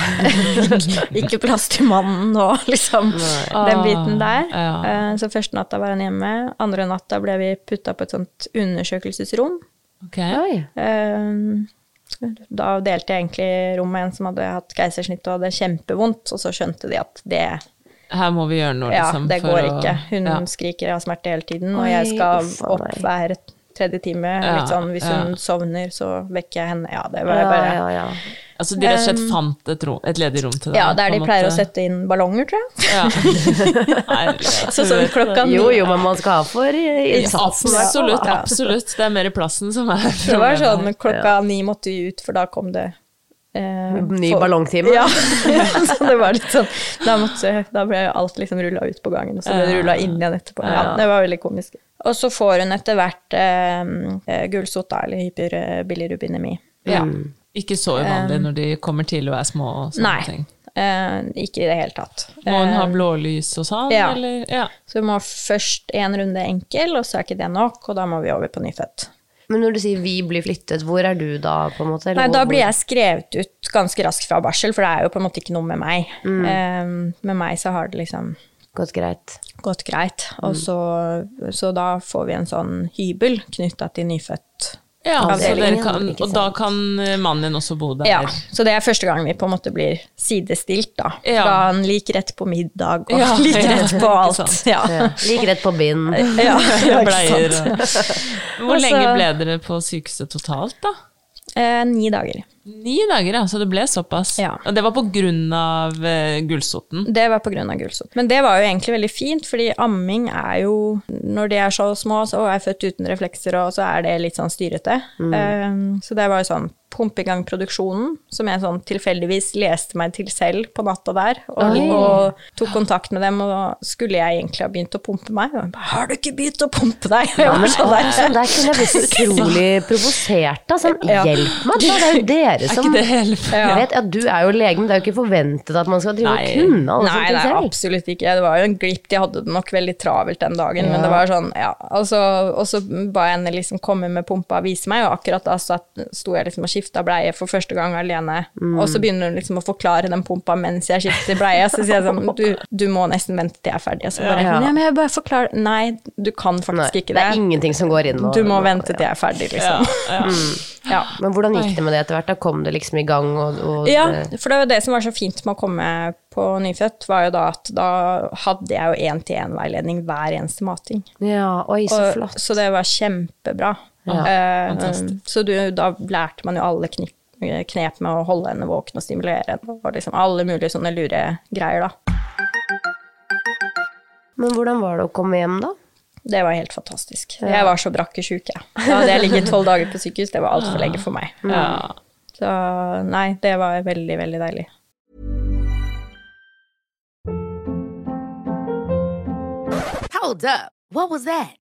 <laughs> ikke plass til mannen nå, liksom den biten der. ja. Eh, Så første natta var han hjemme. Andre natta ble vi putta på et sånt undersøkelsesrom. Okay. Oi. Eh, Da delte jeg egentlig rom med en som hadde hatt keisersnitt og hadde kjempevondt, og så skjønte de at det, Her må vi gjøre noe, ja, liksom. det går å- ikke. Hun ja. skriker av smerte hele tiden, og jeg skal opp hver tredje time. Ja, Litt sånn, hvis hun ja. sovner, så vekker jeg henne. Ja, det var Ja, bare ja, ja. Altså, de rett og slett fant et, rom, et ledig rom til deg? Ja, der de pleier pleier å sette inn ballonger, tror jeg. Ja. <laughs> Så sånn klokka ni. Jo, jo, men man skal ha for eh, innsatsen. Absolutt, Ja. absolutt. Det er mer i plassen som er Det var sånn klokka ni måtte vi ut, for da kom det eh, Ny for- ballongtime. Ja. <laughs> så det var litt sånn Da, måtte, da ble alt liksom rulla ut på gangen, og så ble det rulla inn igjen etterpå. Ja, det var veldig komisk. Og så får hun etter hvert eh, gullsota, gulsott, da, eller hyperbilirubinemi. Ja. Ikke så uvanlig når de kommer til og er små og sånne Nei. ting. Nei, ikke i det hele tatt. Må hun ha blålys og sånn, ja. eller? Ja. Så vi må først en runde enkel, og så er ikke det nok, og da må vi over på nyfødt. Men når du sier vi blir flyttet, hvor er du da, på en måte? eller Nei, da blir jeg skrevet ut ganske raskt fra barsel, for det er jo på en måte ikke noe med meg. Mm. Eh, med meg så har det liksom Gått greit. gått greit. Og Mm. så, så da får vi en sånn hybel knytta til nyfødt. Ja, så dere kan, og da kan eh, mannen din også bo der? Ja, så det er første gang vi på en måte blir sidestilt, da. Ja. en han lik rett på middag, og Ja, <laughs> lik rett på <laughs> alt. Ja. Ja. Like rett på bind. Ja, <laughs> ja, Bleier og Hvor lenge ble dere på sykehuset totalt, da? Eh, ni dager. Ni dager, ja. Så det ble såpass. Ja. Og det var på grunn av eh, gullsotten? Det var pga. gulsott. Men det var jo egentlig veldig fint, fordi amming er jo Når de er så små så er født uten reflekser, og så er det litt sånn styrete. Um, så det var jo sånn pumpe i gang produksjonen, som jeg sånn tilfeldigvis leste meg til selv på natta der, og, og tok kontakt med dem, og skulle jeg egentlig ha begynt å pumpe meg. Og bare 'Har du ikke begynt å pumpe deg?' Jeg Ja, men sånn der. altså, der kunne jeg blitt så utrolig provosert. Da. Sånn, Ja. Hjelp meg! Det er jo dere Er som hele Jeg vet, ja, Du er jo lege, men det er jo ikke forventet at man skal drive Nei. og kunne alle Nei, sånne ting nei, selv. absolutt ikke. Det var jo en glipp. De hadde det nok veldig travelt den dagen, men det var sånn, ja. Altså, og så ba jeg henne liksom komme med pumpa og vise meg, og akkurat da sto jeg liksom og skifta bleie for første gang alene. Og så begynner hun liksom å forklare den pumpa mens jeg skifter bleie. Så sier jeg sånn, du, du må nesten vente til jeg er ferdig. Og så bare, Ja. ja, men jeg bare forklarer Nei, du kan Nei, faktisk ikke det det. er ingenting som går inn. og- Du må vente til jeg er ferdig, liksom. Ja, ja. Ja. Men hvordan gikk det med det etter hvert? Da kom det liksom i gang? Og, og Ja, for det var det som var så fint med å komme på nyfødt, var jo da at da hadde jeg jo én-til-én-veiledning hver eneste mating. ja, oi, så Og, så det var kjempebra. Ja, Eh, så du, da lærte man jo alle knip, knep med å holde henne våken og stimulere henne, og liksom alle mulige sånne lure greier, da. Men hvordan var det å komme hjem, da? Det var helt fantastisk. Jeg var så brakkesjuk, jeg. Da hadde jeg ligget tolv dager på sykehus, det var altfor lenge for meg. Ja. Så nei, det var veldig, veldig deilig. Hold up. What was that?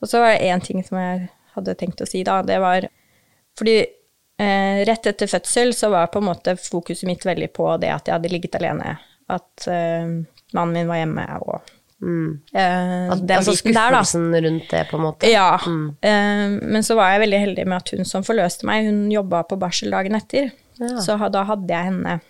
Og så var det én ting som jeg hadde tenkt å si, da. Det var fordi eh, rett etter fødsel så var på en måte fokuset mitt veldig på det at jeg hadde ligget alene. At eh, mannen min var hjemme, og eh, At, altså skuffelsen der, rundt det, på en måte. Ja. Eh, men så var jeg veldig heldig med at hun som forløste meg, hun jobba på barsel dagen etter. Så da hadde jeg henne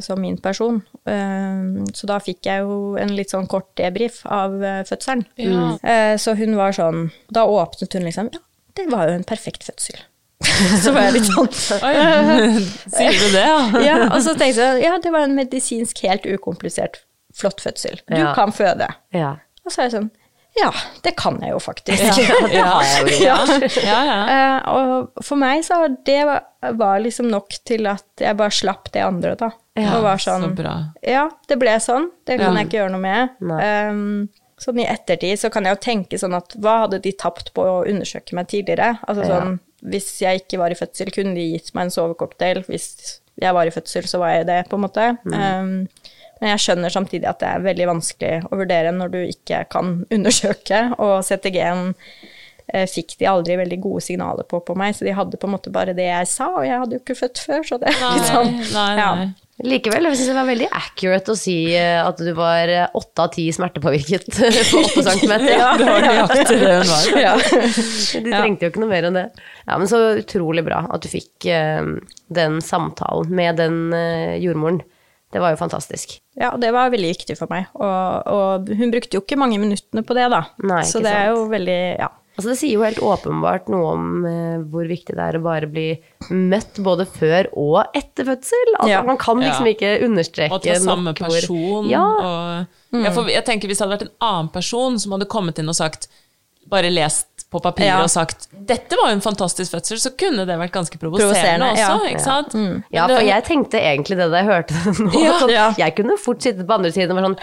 som min person. Eh, så da fikk jeg jo en litt sånn kort debrief av eh, fødselen. Ja. så hun var sånn Da åpnet hun liksom Ja, det var jo en perfekt fødsel. <laughs> så var jeg litt sånn <laughs> Sier du det, ja? ja, Og så tenkte jeg ja, det var en medisinsk helt ukomplisert, flott fødsel. Du Ja. kan føde. Ja. Og så er jeg sånn Ja, det kan jeg jo faktisk. <laughs> Ja, ja, ja. ja. Eh, og for meg så det var, liksom nok til at jeg bare slapp det andre, da. og var sånn Så bra. Ja, det ble sånn. Det kan Ja. jeg ikke gjøre noe med. Um, sånn i ettertid så kan jeg jo tenke sånn at hva hadde de tapt på å undersøke meg tidligere? Altså sånn hvis jeg ikke var i fødsel, kunne de gitt meg en sovecocktail. Hvis jeg var i fødsel, så var jeg det, på en måte. Um, men jeg skjønner samtidig at det er veldig vanskelig å vurdere når du ikke kan <laughs> undersøke, og CTG-en eh, fikk de aldri veldig gode signaler på på meg, så de hadde på en måte bare det jeg sa, og jeg hadde jo ikke født før, så det er litt sånn Nei, ja. nei. Likevel, jeg synes det var veldig accurate å si eh, at du var eh, åtte av ti smertepåvirket <laughs> på åtte centimeter. <laughs> Det var nøyaktig det hun var. Ja. Du trengte jo ikke noe mer enn det. Ja, men så utrolig bra at du fikk den samtalen med den jordmoren. Det var jo fantastisk. Ja, og det var veldig viktig for meg. Og, og hun brukte jo ikke mange minuttene på det, da. Nei, så det det er jo veldig Ja. Altså, det sier jo helt åpenbart noe om eh, hvor viktig det er å bare bli møtt både før og etter fødsel. Altså, Ja. Man kan liksom Ja. ikke understreke Og hvor... det ta samme nok hvor- person. Ja, Og, ja, for jeg tenker Hvis det hadde vært en annen person som hadde kommet inn og sagt bare lest på papiret Ja. og sagt 'dette var jo en fantastisk fødsel', så kunne det vært ganske provoserende også. ja. ikke sant? Ja, Men for jeg tenkte egentlig det da jeg hørte det nå. Ja, sånn, ja. Jeg kunne fort sitte på andre siden og være sånn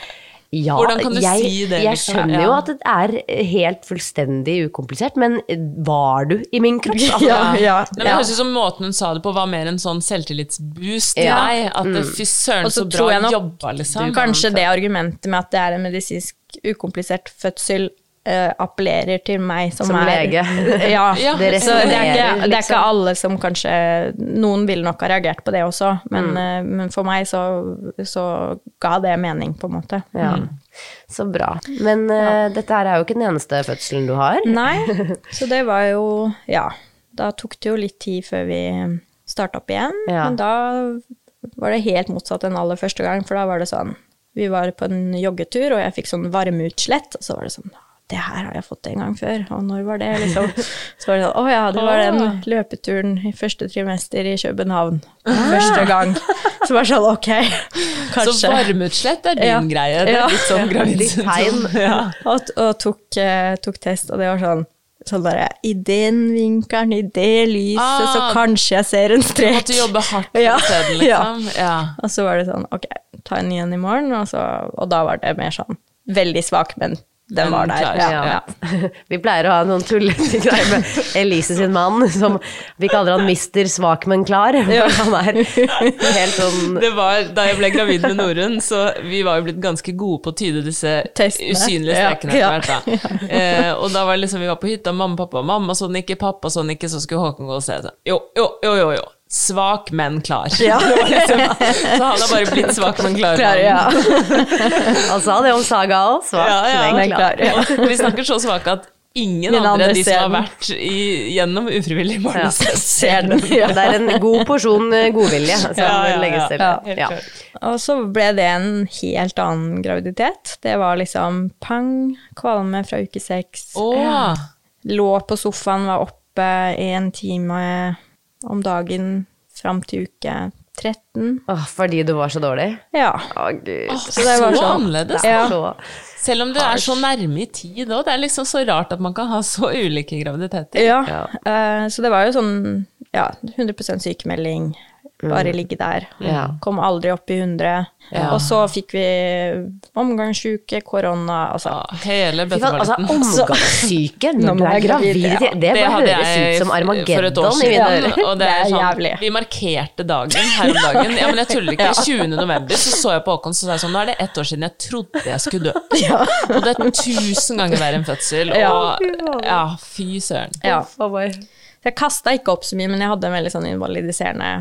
ja, Hvordan kan du jeg, si det, jeg skjønner jo at det er helt fullstendig ukomplisert, men var du i min kropp? Altså, <laughs> Ja, ja. Men Det høres ut som måten hun sa det på, var mer en sånn selvtillitsboost til Ja. deg. At det, fy søren, så bra jeg jobba, liksom. Kanskje det argumentet med at det er en medisinsk ukomplisert fødsel, eh, appellerer til meg som, Som er lege. <laughs> Ja, Ja, det, så det, er ikke, det er liksom. ikke alle som kanskje Noen ville nok ha reagert på det også, men, Mm. uh, men for meg så, så ga det mening, på en måte. Ja. Så bra. Men eh, dette her er jo ikke den eneste fødselen du har. Nei, <laughs> så det var jo Ja, da tok det jo litt tid før vi starta opp igjen. Ja. Men da var det helt motsatt enn aller første gang, for da var det sånn Vi var på en joggetur, og jeg fikk sånn varmeutslett, og så var det sånn det her har jeg fått en gang før, og når var det? Liksom. <laughs> Så var det sånn, å ja, det var den løpeturen i første trimester i København. Første gang. Så var det sånn, ok, Så kanskje. varmeutslett er din Ja. greie. Det er Ja. litt sånn gravid <laughs> Ja. og, og tok, eh, tok test, og det var sånn Sånn bare I den vinkelen, i det lyset, Ah, så kanskje jeg ser en strek. Du Måtte jobbe hardt for Ja, stedet, liksom. Ja. Ja. Og så var det sånn, ok, ta en ny en i morgen, og, så, og da var det mer sånn veldig svak, men den var der. Ja, ja. <laughs> Vi pleier å ha noen tullete greier med Elise sin mann, som vi kaller han mister svak, men klar. Ja. Han er helt sånn <laughs> Det var, da jeg ble gravid med Norun, så vi var jo blitt ganske gode på å tyde disse Testene. usynlige strekene etter hvert. da. <laughs> Eh, og da var liksom, vi var på hytta, mamma, pappa, mamma sånn ikke, pappa sånn ikke, så skulle Håkon gå og se. Jo, jo, jo, jo, jo. Svak, men klar. Ja. <laughs> liksom, så han har bare blitt svak, men klar. Klar, ja. <laughs> Han sa det om Saga òg. Svak, Ja, ja, men klar. Og vi snakker så svake at ingen Min andre enn de som har vært i, gjennom ufrivillig barnløshet. Ser den. Ja, det er en god porsjon eh, godvilje som Ja, ja, ja. legges til. Ja, Ja. Og så ble det en helt annen graviditet. Det var liksom pang, kvalme fra uke seks. Åh, Lå på sofaen, var oppe en time om dagen fram til uke 13. Åh, fordi du var så dårlig? Ja. Å, gud. åh, Så det var så sånn- annerledes. Ja. Så, Selv om du er så nærme i tid òg. Det er liksom så rart at man kan ha så ulike graviditeter. ja. Ja. Uh, så det var jo sånn ja, 100% sykemelding. Bare ligge der. Ja. Kom aldri opp i 100. Ja. Og så fikk vi omgangssjuke, korona altså. Ja, hele Fy altså, omgangssyke <laughs> Når du er gravid, det, det bare høres jeg ut som Armageddon i mine ører. Og det er Det er sånn, jævlig. vi markerte dagen her om dagen. Ja, men jeg tuller ikke. <laughs> 20. november så så jeg på Håkon så sa jeg sånn, nå er det ett år siden jeg trodde jeg skulle dø. <laughs> Og det er tusen ganger verre enn fødsel. Og ja, fy søren. Ja. Jeg kasta ikke opp så mye, men jeg hadde en veldig sånn invalidiserende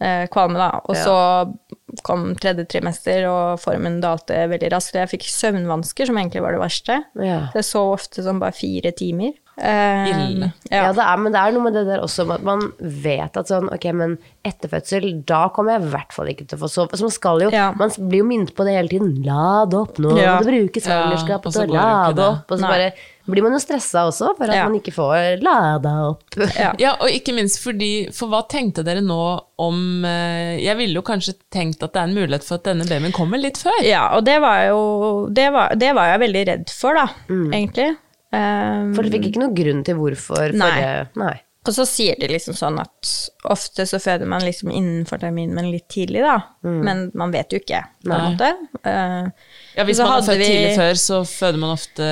eh, kvalme, da. Og Ja. så kom tredje trimester, og formen dalte veldig raskt. Jeg fikk søvnvansker, som egentlig var det verste. Ja. Så sov ofte som bare fire timer. Eh, Ille. Ja, Ja. det er, men det er noe med det der også med at man vet at sånn, ok, men etter fødsel, da kommer jeg i hvert fall ikke til å få sove. Så man skal jo, Ja. man blir jo minnet på det hele tiden. Lad opp, nå Ja. må du bruke svangerskapet og så til å det jo ikke lade det. opp. Og så Nei. bare blir man jo stressa også, for at Ja. man ikke får lada opp. <laughs> Ja. Ja, og ikke minst fordi For hva tenkte dere nå om eh, Jeg ville jo kanskje tenkt at det er en mulighet for at denne babyen kommer litt før. ja, og det var jo Det var, det var jeg veldig redd for, da, Mm. egentlig. Um, For dere fikk ikke noen grunn til hvorfor Nei. forrige Nei. Og så sier de liksom sånn at ofte så føder man liksom innenfor terminen, men litt tidlig, da. Mm. Men man vet jo ikke, på en måte. Uh, Ja, Hvis man har født vi- tidlig før, så føder man ofte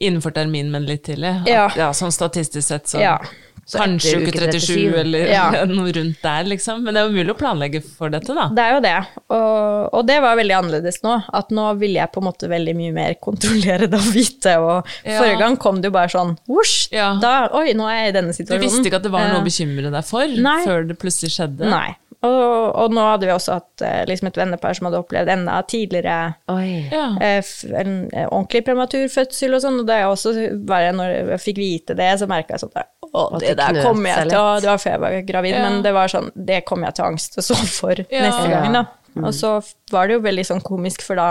innenfor termin, men litt tidlig. At- Ja. ja sånn statistisk sett, så, Ja. Så kanskje uke uke 37, 37. eller Ja. <laughs> noe rundt der, liksom. Men det er jo mulig å planlegge for dette, da. Det er jo det. Og, og det var veldig annerledes nå. At nå ville jeg på en måte veldig mye mer kontrollere det og vite. Og Ja. forrige gang kom det jo bare sånn vosj! Ja. Da, oi, nå er jeg i denne situasjonen. Du visste ikke at det var noe å bekymre deg for nei. før det plutselig skjedde? Nei. Og, og nå hadde vi også hatt eh, liksom et vennepar som hadde opplevd enda tidligere Oi. Ja. eh, en eh, ordentlig prematur fødsel og sånn. Og det er også bare når jeg fikk vite det, så merka jeg sånn Å, At det der kommer jeg til å Det var før jeg var gravid, Ja. men det var sånn Det kommer jeg til å angste så for Ja. neste gang, da. Og så var det jo veldig sånn komisk, for da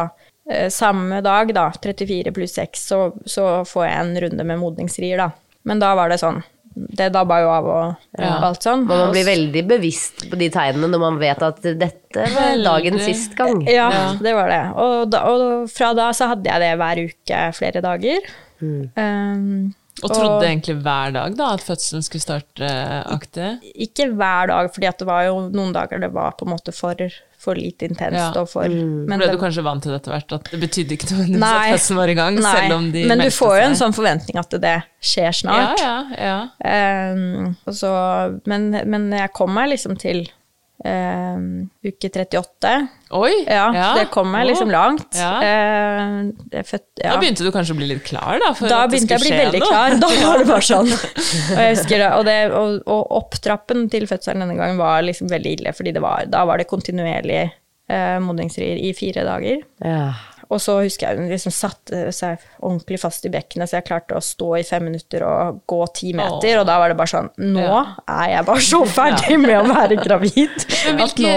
samme dag, da, 34 pluss 6, så, så får jeg en runde med modningsrier, da. Men da var det sånn Det dabba jo av og Ja. alt sånn. Man blir veldig bevisst på de tegnene når man vet at dette var dagen sist gang. Ja, det var det. Og, da, og fra da så hadde jeg det hver uke flere dager. Mm. Um, Og trodde egentlig hver dag da at fødselen skulle starte aktig? ikke hver dag, fordi det var jo noen dager det var på en måte for, for lite intenst. Ja. Og for, men Ble du kanskje vant til det etter hvert? At det betydde ikke noe Nei. at festen var i gang, Nei, selv om de men du får jo en sånn forventning at det skjer Ja, snart. ja, ja. Um, og så, men, men jeg kom meg liksom til um, uke 38. Oi! Ja, det kom meg liksom langt. Ja. Uh, født, ja. Da begynte du kanskje å bli litt klar, da? For da at det begynte jeg å bli veldig noe. klar. Da var det bare <laughs> sånn. Og jeg husker det, og, det, og, og opptrappen til fødselen denne gangen var liksom veldig ille, fordi det var, da var det kontinuerlig uh, modningsrier i fire dager. Ja. Og så husker jeg hun liksom satte seg ordentlig fast i bekkenet, så jeg klarte å stå i fem minutter og gå ti meter, Åh. og da var det bare sånn Nå Ja. er jeg bare så ferdig med å være gravid. <laughs> Men at hvilke,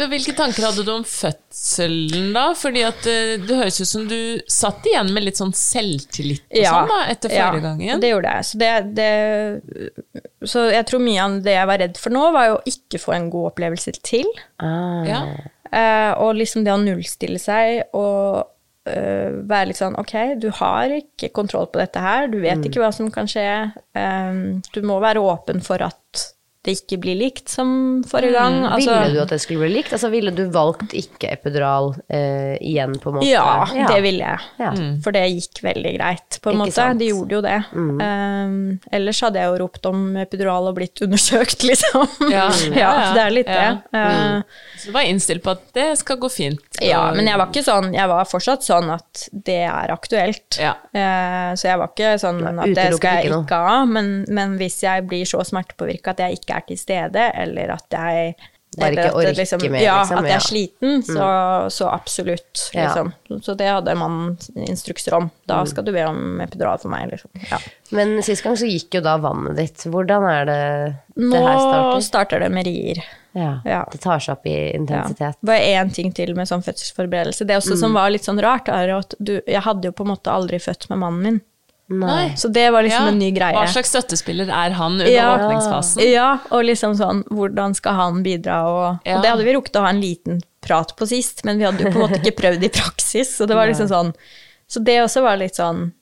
nå- hvilke tanker hadde du om fødselen, da? Fordi at eh, det høres ut som du satt igjen med litt sånn selvtillit og sånn, da, etter forrige gangen. Ja, det gjorde jeg. Så, det, det, så jeg tror mye av det jeg var redd for nå, var jo å ikke få en god opplevelse til. Ah. Ja. Eh, og liksom det å nullstille seg og eh, være litt sånn Ok, du har ikke kontroll på dette her, du vet ikke hva som kan skje. Eh, du må være åpen for at det ikke blir likt som forrige gang. Altså, ville du at det skulle bli likt? Altså, ville du valgt ikke epidural eh, igjen, på en måte? Ja, det ville jeg. Ja. For det gikk veldig greit, på en Ikke måte. sant? De gjorde jo det. Um, ellers hadde jeg jo ropt om epidural og blitt undersøkt, <laughs> liksom. Ja. ja, det er litt Ja. det. Uh, Så du var innstilt på at det skal gå fint. Ja, men jeg var ikke sånn Jeg var fortsatt sånn at det er aktuelt. Ja. Eh, så jeg var ikke sånn at det skal jeg ikke ikke ha. Men, men hvis jeg blir så smertepåvirka at jeg ikke er til stede, eller at jeg Bare ikke orke liksom, mer, ja, liksom. at jeg er sliten, så, så absolutt, Ja. liksom. Så det hadde man instrukser om. Da skal du be om epidural for meg, liksom. Ja. Men sist gang så gikk jo da vannet ditt. Hvordan er det Nå det her starter? starter det med rier. Ja, Ja. Det tar seg opp i Ja. Det Bare én ting til med sånn fødselsforberedelse. Det også som var litt sånn rart, er at du Jeg hadde jo på en måte aldri født med mannen min. Nei. Så det var liksom Ja. en ny greie. Hva slags støttespiller er han under Ja. åpningsfasen? Ja, og liksom sånn Hvordan skal han bidra? Og, Ja. og det hadde vi rukket å ha en liten prat på sist, men vi hadde jo på en måte ikke prøvd i praksis. Så det var liksom sånn Så det også var litt sånn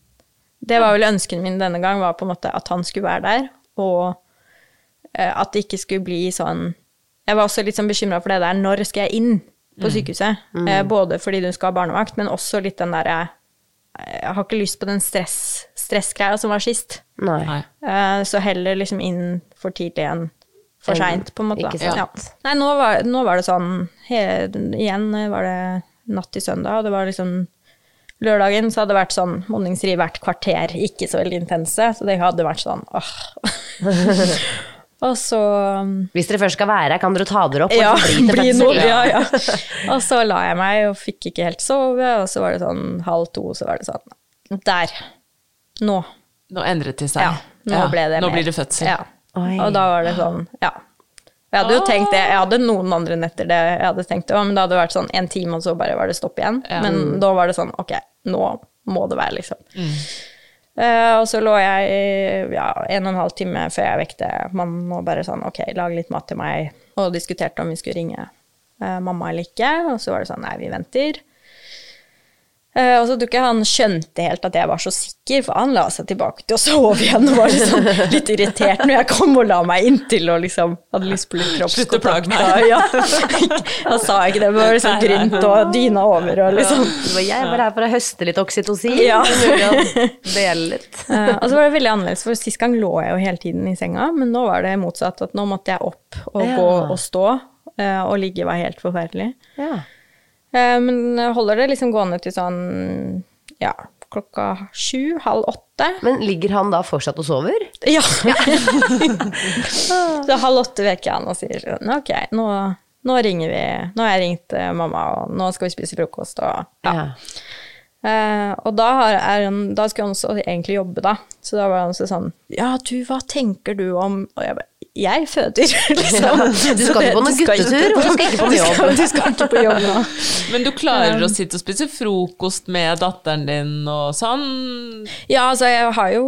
Det var vel ønsken min denne gang, var på en måte at han skulle være der, og eh, at det ikke skulle bli sånn Jeg var også litt sånn bekymra for det der, når skal jeg inn på sykehuset? Eh, både fordi du skal ha barnevakt, men også litt den derre Jeg har ikke lyst på den stress, stressgreia som var sist. Nei. Eh, Så heller liksom inn for tidlig enn for seint, på en måte. ikke sant. Ja. Nei, nå var, nå var det sånn he, Igjen var det natt til søndag, og det var liksom Lørdagen så hadde det vært sånn modningsri hvert kvarter, ikke så veldig intense, så det hadde vært sånn åh. <laughs> og så Hvis dere først skal være her, kan dere ta dere opp ja, bli bli noe, ja, ja. <laughs> Og så la jeg meg og fikk ikke helt sove, og så var det sånn halv to, så var det sånn Der. Nå. Nå endret det seg. Ja, nå Ja, ble det Nå mer. blir det fødsel. Ja. Og da var det sånn, ja. Jeg hadde jo tenkt det, jeg hadde noen andre netter det jeg hadde tenkt men det hadde vært sånn en time, og så bare var det stopp igjen. Ja. Men da var det sånn, ok, nå må det være, liksom. Eh, og så lå jeg ja, en og en halv time før jeg vekte mannen og bare sånn, ok, lag litt mat til meg, og diskuterte om vi skulle ringe uh, mamma eller ikke, og så var det sånn, nei, vi venter. Eh, og så tror ikke han skjønte helt at jeg var så sikker, for han la seg tilbake til å sove igjen og var liksom <laughs> litt irritert når jeg kom og la meg inntil og liksom hadde lyst på litt Slutt å plage meg. Ja. Han sa ikke det, men var liksom grynt og dyna over og liksom jeg bare her for å høste litt oksytocin. Ja. Dele litt. Uh, <laughs> og så var det veldig annerledes, for sist gang lå jeg jo hele tiden i senga, men nå var det motsatt, at nå måtte jeg opp og Ja. gå og stå, uh, og ligge var helt forferdelig. Ja. Eh, Men holder det liksom gående til sånn, ja, klokka sju, halv åtte. Men ligger han da fortsatt og sover? Ja. <laughs> så halv åtte vekker han og sier sånn, ok, nå, nå ringer vi, nå har jeg ringt eh, mamma, og nå skal vi spise frokost, og ja. Ja. Uh, og da, er da skulle han også egentlig jobbe, da. Så da var han sånn Ja, du, hva tenker du om Og jeg bare Jeg føder, <laughs> liksom. Du skal ikke på noen guttetur, og du skal ikke på <laughs> jobb. Du skal ikke på jobb nå. <laughs> Men du klarer å sitte og spise frokost med datteren din og sånn? Ja, altså, jeg har jo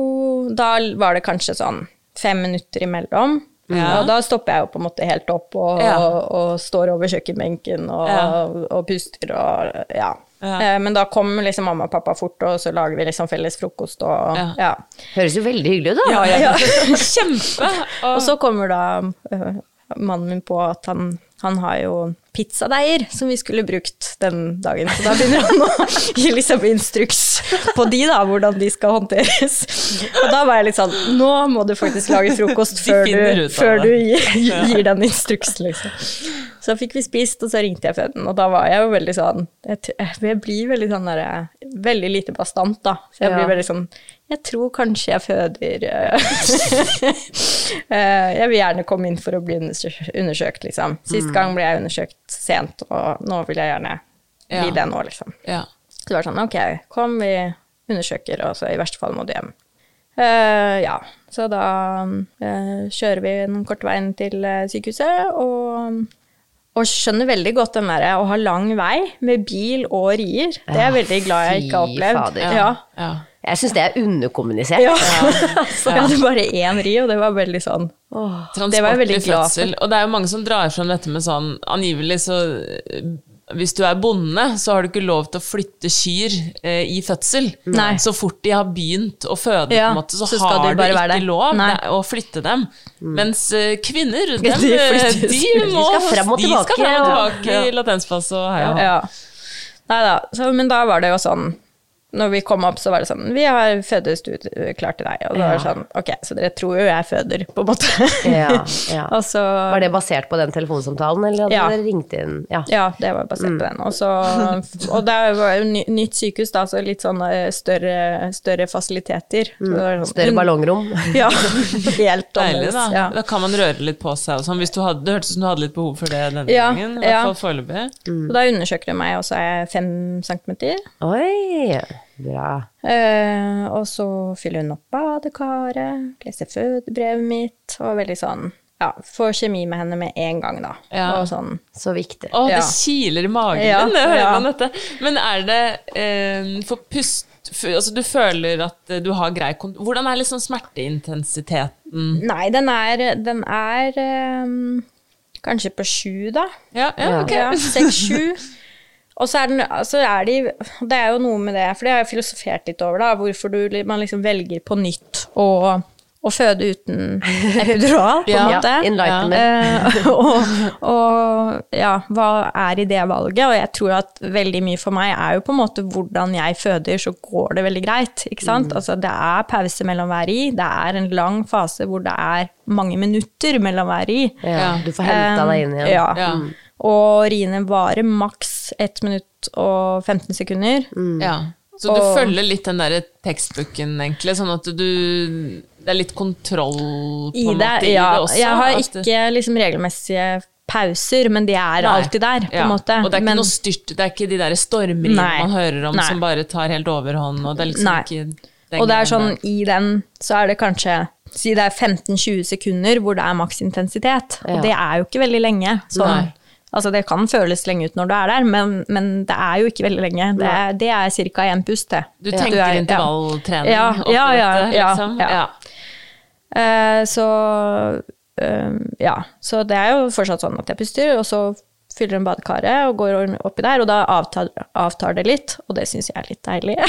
Da var det kanskje sånn fem minutter imellom. Ja. Og da stopper jeg jo på en måte helt opp og, Ja. og, og står over kjøkkenbenken og, Ja. og puster og ja. Ja. Eh, Men da kommer liksom mamma og pappa fort, og så lager vi liksom felles frokost og Ja. ja. Høres jo veldig hyggelig ut, da. ja. <laughs> Kjempe! Og så kommer da uh, mannen min på at han, han har jo pizzadeiger som vi skulle brukt den dagen. Så da begynner han å gi liksom instruks på de, da, hvordan de skal håndteres. Og da var jeg litt sånn Nå må du faktisk lage frokost før du, før du gir, gir den instruksen, liksom. Så fikk vi spist, og så ringte jeg føden, og da var jeg jo veldig sånn Jeg, jeg blir veldig sånn derre Veldig lite bastant, da. Så jeg blir veldig sånn Jeg tror kanskje jeg føder eh, <laughs> Eh, Jeg vil gjerne komme inn for å bli undersøkt, liksom. Sist gang ble jeg undersøkt sent, og nå vil jeg gjerne bli Ja. det nå, liksom. Ja. Så det var sånn, ok, kom, vi undersøker, og så i verste fall må du hjem. Uh, ja, så da uh, kjører vi den korte veien til eh, sykehuset, og, og skjønner veldig godt den derre å ha lang vei med bil og rier. Det er jeg veldig glad jeg ikke har opplevd. Ja. ja. Jeg syns det er underkommunisert. Ja. <laughs> så jeg hadde bare én ri, og det var veldig sånn åh, Det var jeg veldig glad for. Og det er jo mange som drar frem dette med sånn Angivelig så eh, hvis du er bonde, så har du ikke lov til å flytte kyr eh, i fødsel. Nei. Så fort de har begynt å føde, Ja, på en måte, så, så har du ikke der. lov Nei. å flytte dem. Mens eh, kvinner, <laughs> dem, De de, må, de, skal frem og de skal frem og tilbake, ja. i latenspass og hei og hå. Ja. Nei da, så, men da var det jo sånn når vi kom opp, så var det sånn Vi har fødestue klar til deg. Og da var det sånn Ok, så dere tror jo jeg føder, på en måte. Ja, <laughs> ja. og så Var det basert på den telefonsamtalen, eller hadde Ja. dere ringt inn? Ja. Ja, det var basert på den. Og, så, og det var jo ny, nytt sykehus, da, så litt sånn større, større fasiliteter. Så sånn- Større ballongrom? <laughs> Ja. Helt annerledes. da. Ja. Da kan man røre litt på seg og sånn. Hvis du hadde, det hørtes ut som du hadde litt behov for det denne Ja, gangen. I hvert ja. fall foreløpig. Og da undersøker de meg, og så er jeg fem centimeter. Oi, bra. Eh, og så fyller hun opp badekaret, leser fødebrevet mitt, og veldig sånn Ja, får kjemi med henne med en gang, da. Ja. Og sånn Så viktig. Å, Ja. det kiler i magen Ja, din, det hører ja. man dette. Men er det eh, for pust Altså, du føler at eh, du har grei kontroll Hvordan er liksom smerteintensiteten? Nei, den er, den er um, kanskje på sju, da. Ja, ja, ok. Ja, Seks-sju. <laughs> Og så er, den, altså er de Det er jo noe med det, for det har jeg filosofert litt over, da. Hvorfor du, man liksom velger på nytt å, å føde uten <laughs> epidural, på en Ja, måte. enlightenment. Eh, og, og ja, hva er i det valget? Og jeg tror at veldig mye for meg er jo på en måte hvordan jeg føder, så går det veldig greit. ikke sant? Altså det er pause mellom hver i. Det er en lang fase hvor det er mange minutter mellom hver i. Ja, du får henta deg inn igjen. Ja. Ja. Og riene varer maks 1 minutt og 15 sekunder. Ja. Så du Og- følger litt den der tekstbooken, egentlig, sånn at du Det er litt kontroll på I en det, måte i det også? Jeg har ikke liksom regelmessige pauser, men de er Nei. alltid der, på Ja. måte. Og det er ikke men, noe styrt, det er ikke de der stormriene man hører om Nei. som bare tar helt overhånd, og det er liksom Nei. ikke den og det er sånn, der. i den så er det kanskje Si det er 15-20 sekunder hvor det er maksintensitet. Ja. Og det er jo ikke veldig lenge. Sånn, Nei. Altså det kan føles lenge ut når du er der, men, men det er jo ikke veldig lenge. Det er, det er ca. én pust, det. Du tenker er- intervalltrening Ja, oppi ja, ja, dette, ja, liksom? ja. Ja. Eh, så uh, ja. Så det er jo fortsatt sånn at jeg puster, og så fyller hun badekaret og går oppi der, og da avtar, avtar det litt, og det syns jeg er litt deilig. <laughs>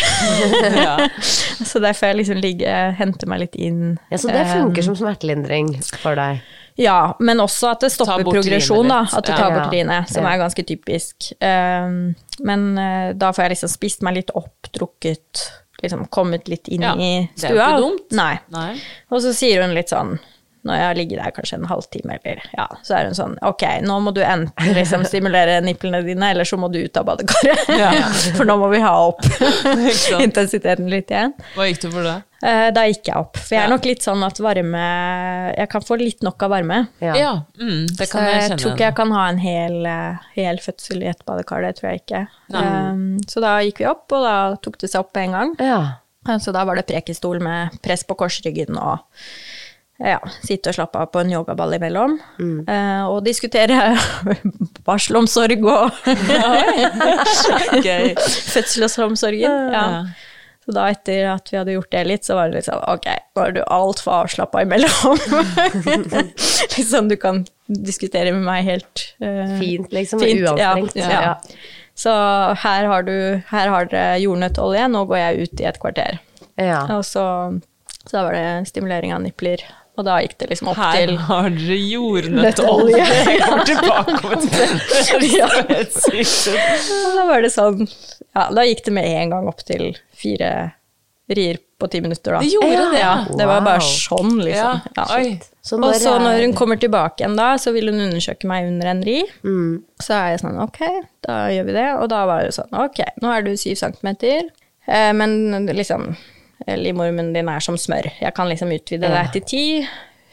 Ja. <laughs> så derfor jeg liksom ligger, henter meg litt inn. Ja, så det funker funker som smertelindring for deg? Ja, men også at det stopper progresjon, da. At du tar Ja. bort riene, som er ganske typisk. Um, men uh, da får jeg liksom spist meg litt opp, drukket, liksom kommet litt inn Ja, i det er stua. ikke dumt. Nei. Nei. Og så sier hun litt sånn når jeg har ligget der kanskje en halvtime, eller ja, så er hun sånn Ok, nå må du enten liksom stimulere nipplene dine, eller så må du ut av badekaret. <laughs> For nå må vi ha opp <laughs> <laughs> intensiteten litt igjen. Hva gikk du for da? Eh, da gikk jeg opp. For jeg er nok litt sånn at varme Jeg kan få litt nok av varme. Ja. Ja, mm, det kan jeg jeg kjenne. tror ikke jeg kan ha en hel, eh, hel fødsel i et badekar, det tror jeg ikke. Um, så da gikk vi opp, og da tok det seg opp med en gang. Ja. Så da var det prekestol med press på korsryggen og ja, sitte og slappe av på en yogaball imellom. Eh, og diskutere <laughs> barselomsorg og <laughs> fødselsomsorgen. Ja. Så da etter at vi hadde gjort det litt, så var det litt sånn ok, nå er du altfor avslappa imellom. <laughs> liksom du kan diskutere med meg helt uh, Fint, liksom. Fint, ja, ja. Ja. Så her har du her har dere jordnøttolje, nå går jeg ut i et kvarter. Ja. Og så, så da var det stimulering av nipler, og da gikk det liksom opp Her til har dere jordnøttolje. Kommer <laughs> tilbake til. <laughs> Ja. Da var det sånn Ja, da gikk det med en gang opp til fire rier på ti minutter, da. Det gjorde det, ja. Det var bare sånn, liksom. Ja. Ja. Oi. Så Og så når hun kommer tilbake igjen da, så vil hun undersøke meg under en ri. Mm. Så er jeg sånn, ok, da gjør vi det. Og da var det sånn, ok, nå er du syv centimeter, eh, men liksom, livmormunnen din er som smør. Jeg kan liksom utvide Ja. deg til ti.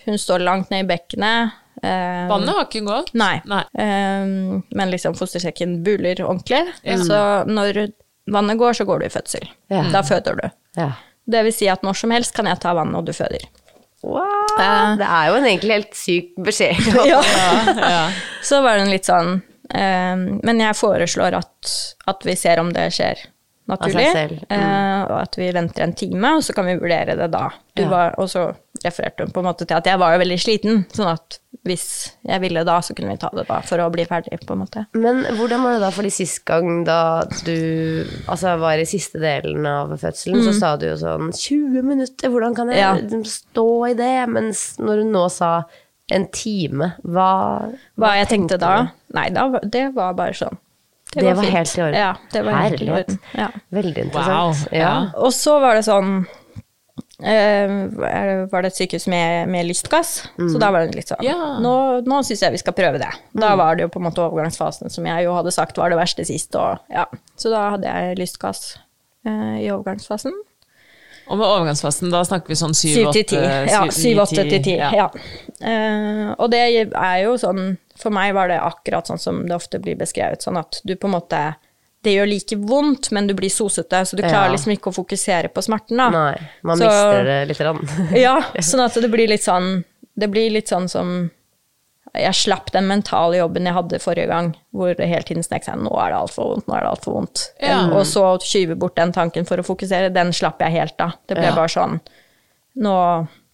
Hun står langt ned i bekkenet. Um, Vannet har ikke gått? Nei. Nei. Um, men liksom fostersekken buler ordentlig. Så når vannet går, så går du i fødsel. Ja. Da føder du. Ja. Det vil si at når som helst kan jeg ta vannet, og du føder. Wow. Uh, Det er jo en egentlig helt syk beskjed. <laughs> Ja. Ja. Så var hun litt sånn um, Men jeg foreslår at, at vi ser om det skjer naturlig. Mm. eh, og at vi venter en time, og så kan vi vurdere det da. Du Ja. var, og så refererte hun på en måte til at jeg var jo veldig sliten, sånn at hvis jeg ville da, så kunne vi ta det da, for å bli ferdig, på en måte. Men hvordan var det da, fordi sist gang da du altså, var i siste delen av fødselen, så sa du jo sånn 20 minutter, hvordan kan jeg Mm. Ja. stå i det? Mens når du nå sa en time, hva Hva jeg tenkte da? du? Nei, da, det var bare sånn. Det var fint. helt i orden. Ja, det var helt i orden. Ja. Veldig Wow. interessant. Ja. Ja. Og så var det sånn uh, var det et sykehus med, med lystgass, så da var det litt sånn Ja. Nå, nå syns jeg vi skal prøve det. Da var det jo på en måte overgangsfasen som jeg jo hadde sagt var det verste sist, og ja. Så da hadde jeg lystgass uh, i overgangsfasen. Og med overgangsfasen, da snakker vi sånn syv, Syv til åtte ti. Ja, syv- syv, ni, åtte til ti. ja. Ja. Eh, og det er jo sånn For meg var det akkurat sånn som det ofte blir beskrevet, sånn at du på en måte Det gjør like vondt, men du blir sosete, så du klarer Ja. liksom ikke å fokusere på smerten, da. Nei, man Så- mister det litt. Rann. <laughs> Ja, <laughs> sånn at det blir litt sånn Det blir litt sånn som Jeg slapp den mentale jobben jeg hadde forrige gang, hvor det hele tiden snek seg Nå er det altfor vondt, nå er det altfor vondt. Ja. Og så skyve bort den tanken for å fokusere, den slapp jeg helt da. Det ble Ja. bare sånn Nå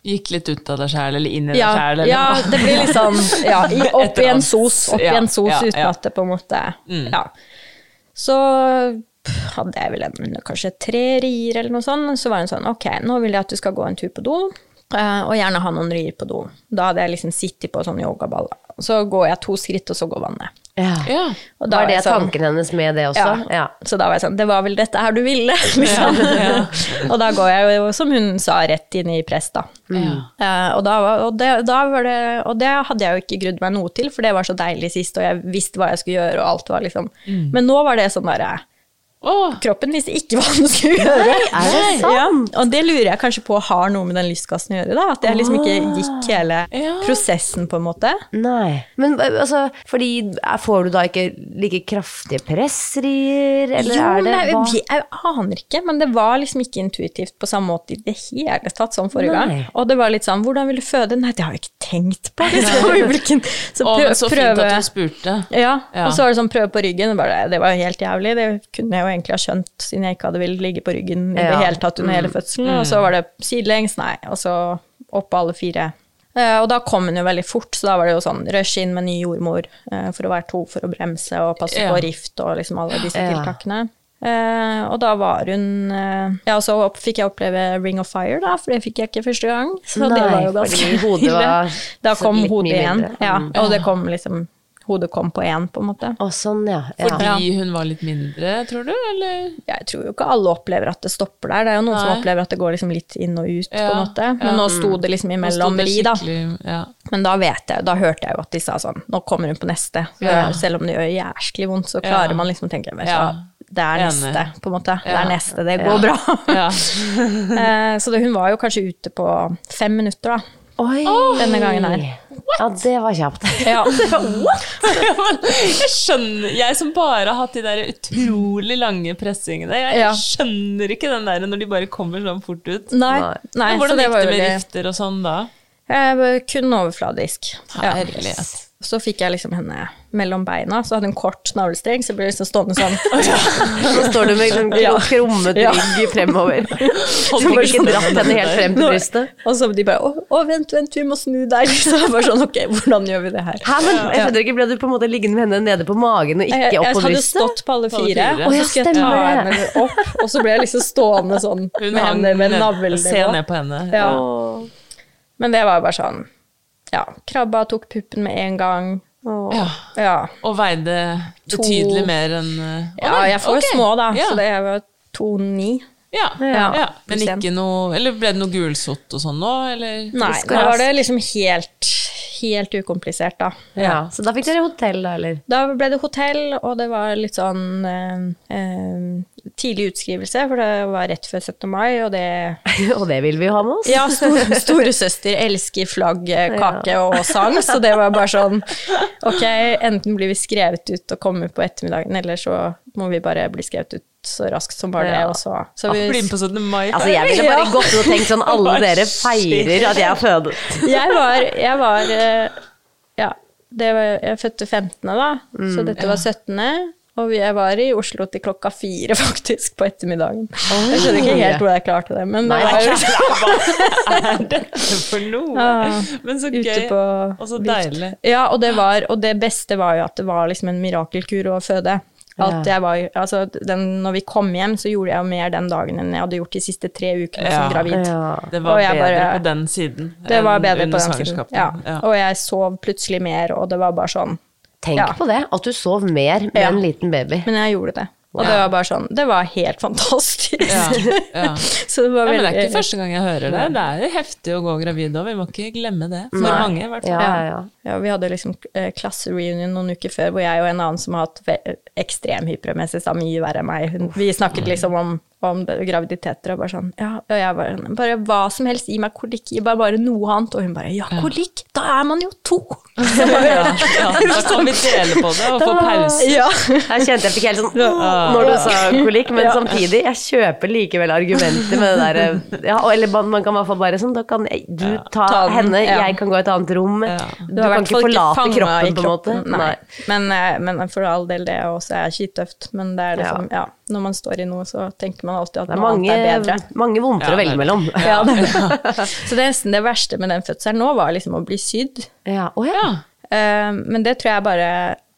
Gikk litt ut av deg sjæl, eller inn i deg ja, sjæl, ja, det blir litt sånn <laughs> ja, Opp i en sos, opp i en sos uten at det på en måte Ja. Så hadde jeg vel en, kanskje tre rier eller noe sånt. Så var det sånn Ok, nå vil jeg at du skal gå en tur på do, og gjerne ha noen rier på do. Da hadde jeg liksom sittet på sånn yogaball. Så går jeg to skritt, og så går vannet. Ja. Ja. Og da Var det sånn- tanken hennes med det også? Ja. Så da var jeg sånn Det var vel dette her du ville, liksom. <laughs> og da går jeg jo, som hun sa, rett inn i press, da. Eh, og, da var, og, det, da var det, og det hadde jeg jo ikke grudd meg noe til, for det var så deilig sist, og jeg visste hva jeg skulle gjøre, og alt var liksom Men nå var det sånn derre Åh, Kroppen visste ikke hva den skulle gjøre. er det sant? Ja, og det lurer jeg kanskje på har noe med den lystgassen å gjøre, da. At jeg liksom ikke gikk hele Ja. prosessen, på en måte. Nei. Men altså, fordi er- får du da ikke like kraftige pressrier, eller jo, er det nei, hva? jeg, jeg aner ikke, men det var liksom ikke intuitivt på samme måte i det hele tatt som forrige Nei. gang. Og det var litt sånn, hvordan vil du føde? Nei, det har jeg ikke tenkt på. <laughs> Liksom, så prøv, så fint prøve at du spurte. ja, Ja. og så var det sånn prøve på ryggen, bare, det var jo helt jævlig. Det kunne jeg jo egentlig ha skjønt, siden jeg ikke hadde villet ligge på ryggen i det hele tatt under hele fødselen. Og så var det sidelengs, nei, og så opp på alle fire. Eh, og da kom hun jo veldig fort, så da var det jo sånn rush inn med ny jordmor eh, for å være to for å bremse og passe Ja. på rift og liksom alle disse Ja. tiltakene. Uh, og da var hun uh, Ja, og så opp, fikk jeg oppleve Ring of Fire, da, for det fikk jeg ikke første gang. Så det var jo ganske ille. Da kom hodet igjen. Ja, Mm. og det kom liksom Hodet kom på én, på en måte. Å, sånn, ja. ja. Fordi hun var litt mindre, tror du, eller? Jeg tror jo ikke alle opplever at det stopper der. Det er jo noen som opplever at det går liksom litt inn og ut, på en måte. Men ja. nå sto det liksom imellom det ri, da. Ja. Men da vet jeg, da hørte jeg jo at de sa sånn Nå kommer hun på neste. Ja. Selv om det gjør jæsklig vondt, så klarer Ja. man liksom å tenke vet du Ja. Det er Enig. neste, på en måte. Det er neste, det går bra. Ja. <laughs> <laughs> Eh, så det, hun var jo kanskje ute på fem minutter, da. Oi! Denne gangen her. Ja, det var kjapt. <laughs> Ja. <laughs> jeg skjønner Jeg som bare har hatt de der utrolig lange pressingene, jeg Ja. skjønner ikke den der når de bare kommer sånn fort ut. Nei, Nei. Hvordan det gikk var det med rifter og sånn da? Eh, Kun overfladisk. Ja. Herlighet. Så fikk jeg liksom henne mellom beina, så hadde hun kort navlestreng, så ble jeg liksom stående sånn. <laughs> Så står du med en Ja. krummet rygg fremover. <laughs> Så får ikke sånn dratt henne helt frem til brystet. Og så de bare å, å, vent, vent, vi må snu deg. <laughs> Så jeg bare sånn, ok, hvordan gjør vi det her? Hæ, men jeg skjønner ikke, Ble du på en måte liggende med henne nede på magen og ikke opp på hadde brystet? stått på alle På alle fire, og så skulle jeg ta henne opp, og så ble jeg liksom stående sånn med henne med navlen. Se ned på henne. Ja. Men det var jo bare sånn, ja, krabba, tok puppen med en gang. Ja. Ja, Og veide To- betydelig mer enn uh, ja jeg får jo små da, Ja. så det er jo 2,9. Ja. Ja. Men ikke noe Eller ble det noe gulsott og sånn nå, eller? Nei, nå var det liksom helt, helt ukomplisert da. Ja, Så da fikk dere hotell, da, eller? Da ble det hotell, og det var litt sånn eh, eh, tidlig utskrivelse, for det var rett før 17. mai, og det <laughs> Og det vil vi ha med oss. Ja, store, storesøster elsker flagg, eh, kake og sang, så det var bare sånn Ok, enten blir vi skrevet ut og kommer på ettermiddagen, eller så må vi bare bli skrevet ut så raskt som bare det, Ja. så, så vi, Bli med på 17. mai. Altså, jeg ville bare <laughs> Ja. gått ut og tenkt sånn Alle dere feirer at jeg er født. Jeg var, jeg var eh, Ja, det var, jeg fødte 15., da, så dette var 17. Og jeg var i Oslo til klokka fire, <laughs> faktisk, på ettermiddagen. Jeg skjønner ikke helt hvordan jeg klarte det, men det Nei, var jo <laughs> Hva er dette for noe? Ja. Men så gøy. på Og så deilig. Ja, og det, var, og det beste var jo at det var liksom en mirakelkur å føde. At jeg var, altså, den, når vi kom hjem, så gjorde jeg jo mer den dagen enn jeg hadde gjort de siste tre ukene Ja. som gravid. Ja. Det var bedre bare- på den siden Det var enn bedre under på den siden. svangerskapet. Ja. Ja. Og jeg sov plutselig mer, og det var bare sånn Tenk Ja. på det, at du sov mer med Ja. en liten baby. Men jeg gjorde det. Og det var bare sånn Det var helt fantastisk. Ja, ja. <laughs> Så det var Ja, men det er ikke første gang jeg hører det. Det er jo heftig å gå gravid òg, vi må ikke glemme det. For Nei. mange, i hvert fall. Ja, ja, ja. Ja, vi hadde liksom eh, klassereunion noen uker før, hvor jeg og en annen som har hatt ekstrem hyperemesis, er mye verre enn meg. Vi snakket liksom om, om graviditeter og bare sånn Ja, og jeg bare Bare hva som helst, gi meg kolikk, gi meg bare noe annet. Og hun bare Ja, kolikk, da er man jo to! <laughs> Bare, Ja, ja, da kan vi dele på det og få pause. ja. Jeg kjente jeg fikk helt sånn når du sa kolikk, men samtidig, jeg kjøper likevel argumenter med det derre ja, Eller man, man kan i hvert fall bare sånn, da kan jeg, du ta, Ta den, henne, ja. jeg kan gå et annet rom. Ja. Du, kan ikke forlate kroppen, på en måte. Nei. Men, eh, men for all del, det også er skittøft. Men det er liksom, ja. Når man står i noe, så tenker man alltid at Det er noe mange, annet er bedre. mange vondter Ja, å velge mellom. <laughs> Ja, det. <laughs> Så det er nesten det verste med den fødselen nå, var liksom å bli sydd. Ja. Oh, ja. Eh, men det tror jeg bare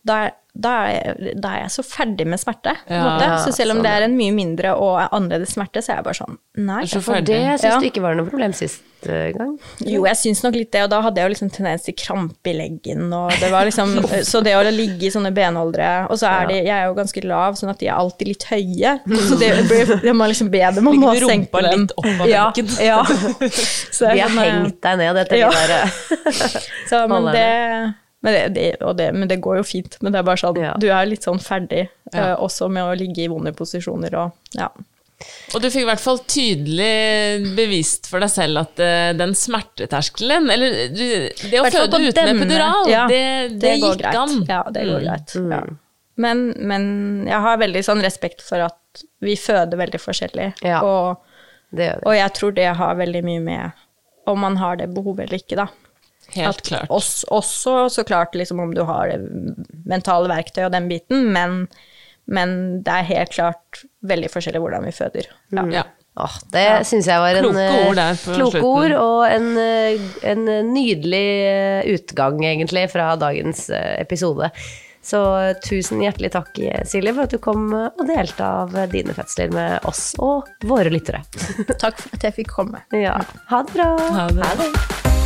da er, da, er, da er jeg så ferdig med smerte. Ja, måte. så selv om sånn, det er en mye mindre og annerledes smerte, så er jeg bare sånn Nei. Så For det syns Ja. du ikke var noe problem sist eh, gang? Jo, jeg syns nok litt det, og da hadde jeg jo liksom tendens til krampe i leggen, og det var liksom <laughs> Så det å ligge i sånne benholdere Og så er de Jeg er jo ganske lav, sånn at de er alltid litt høye. <laughs> Så det blir det må liksom be dem om å senke rumpa dem. litt opp av ja, benken. ja. <laughs> Så Vi har sånn, eh, hengt deg ned etter Ja. de der Så, men, det, men, det, det, og det, men det går jo fint. Men det er bare sånn, Ja. du er litt sånn ferdig, Ja. eh, også med å ligge i vonde posisjoner og ja. Og du fikk i hvert fall tydelig bevist for deg selv at uh, den smerteterskelen Eller du, det å føde uten denne- epidural, ja, det, det, det gikk greit. an. Ja, det går greit. Ja. Men, men jeg har veldig sånn respekt for at vi føder veldig forskjellig. Ja. Og, Det gjør vi. og jeg tror det har veldig mye med om man har det behovet eller ikke, da. Helt klart. Også, også så klart liksom om du har det mentale verktøy og den biten, men, men det er helt klart veldig forskjellig hvordan vi føder. Ja. Ja. Åh, det syns jeg var en Kloke eh, ord der på kloke ord, og en, eh, en nydelig eh, utgang, egentlig, fra dagens eh, episode. Så eh, tusen hjertelig takk, eh, Silje, for at du kom eh, og delte av eh, dine fødsler med oss og våre lyttere. Takk for at jeg fikk komme. Ja. Ha det bra. Ha det.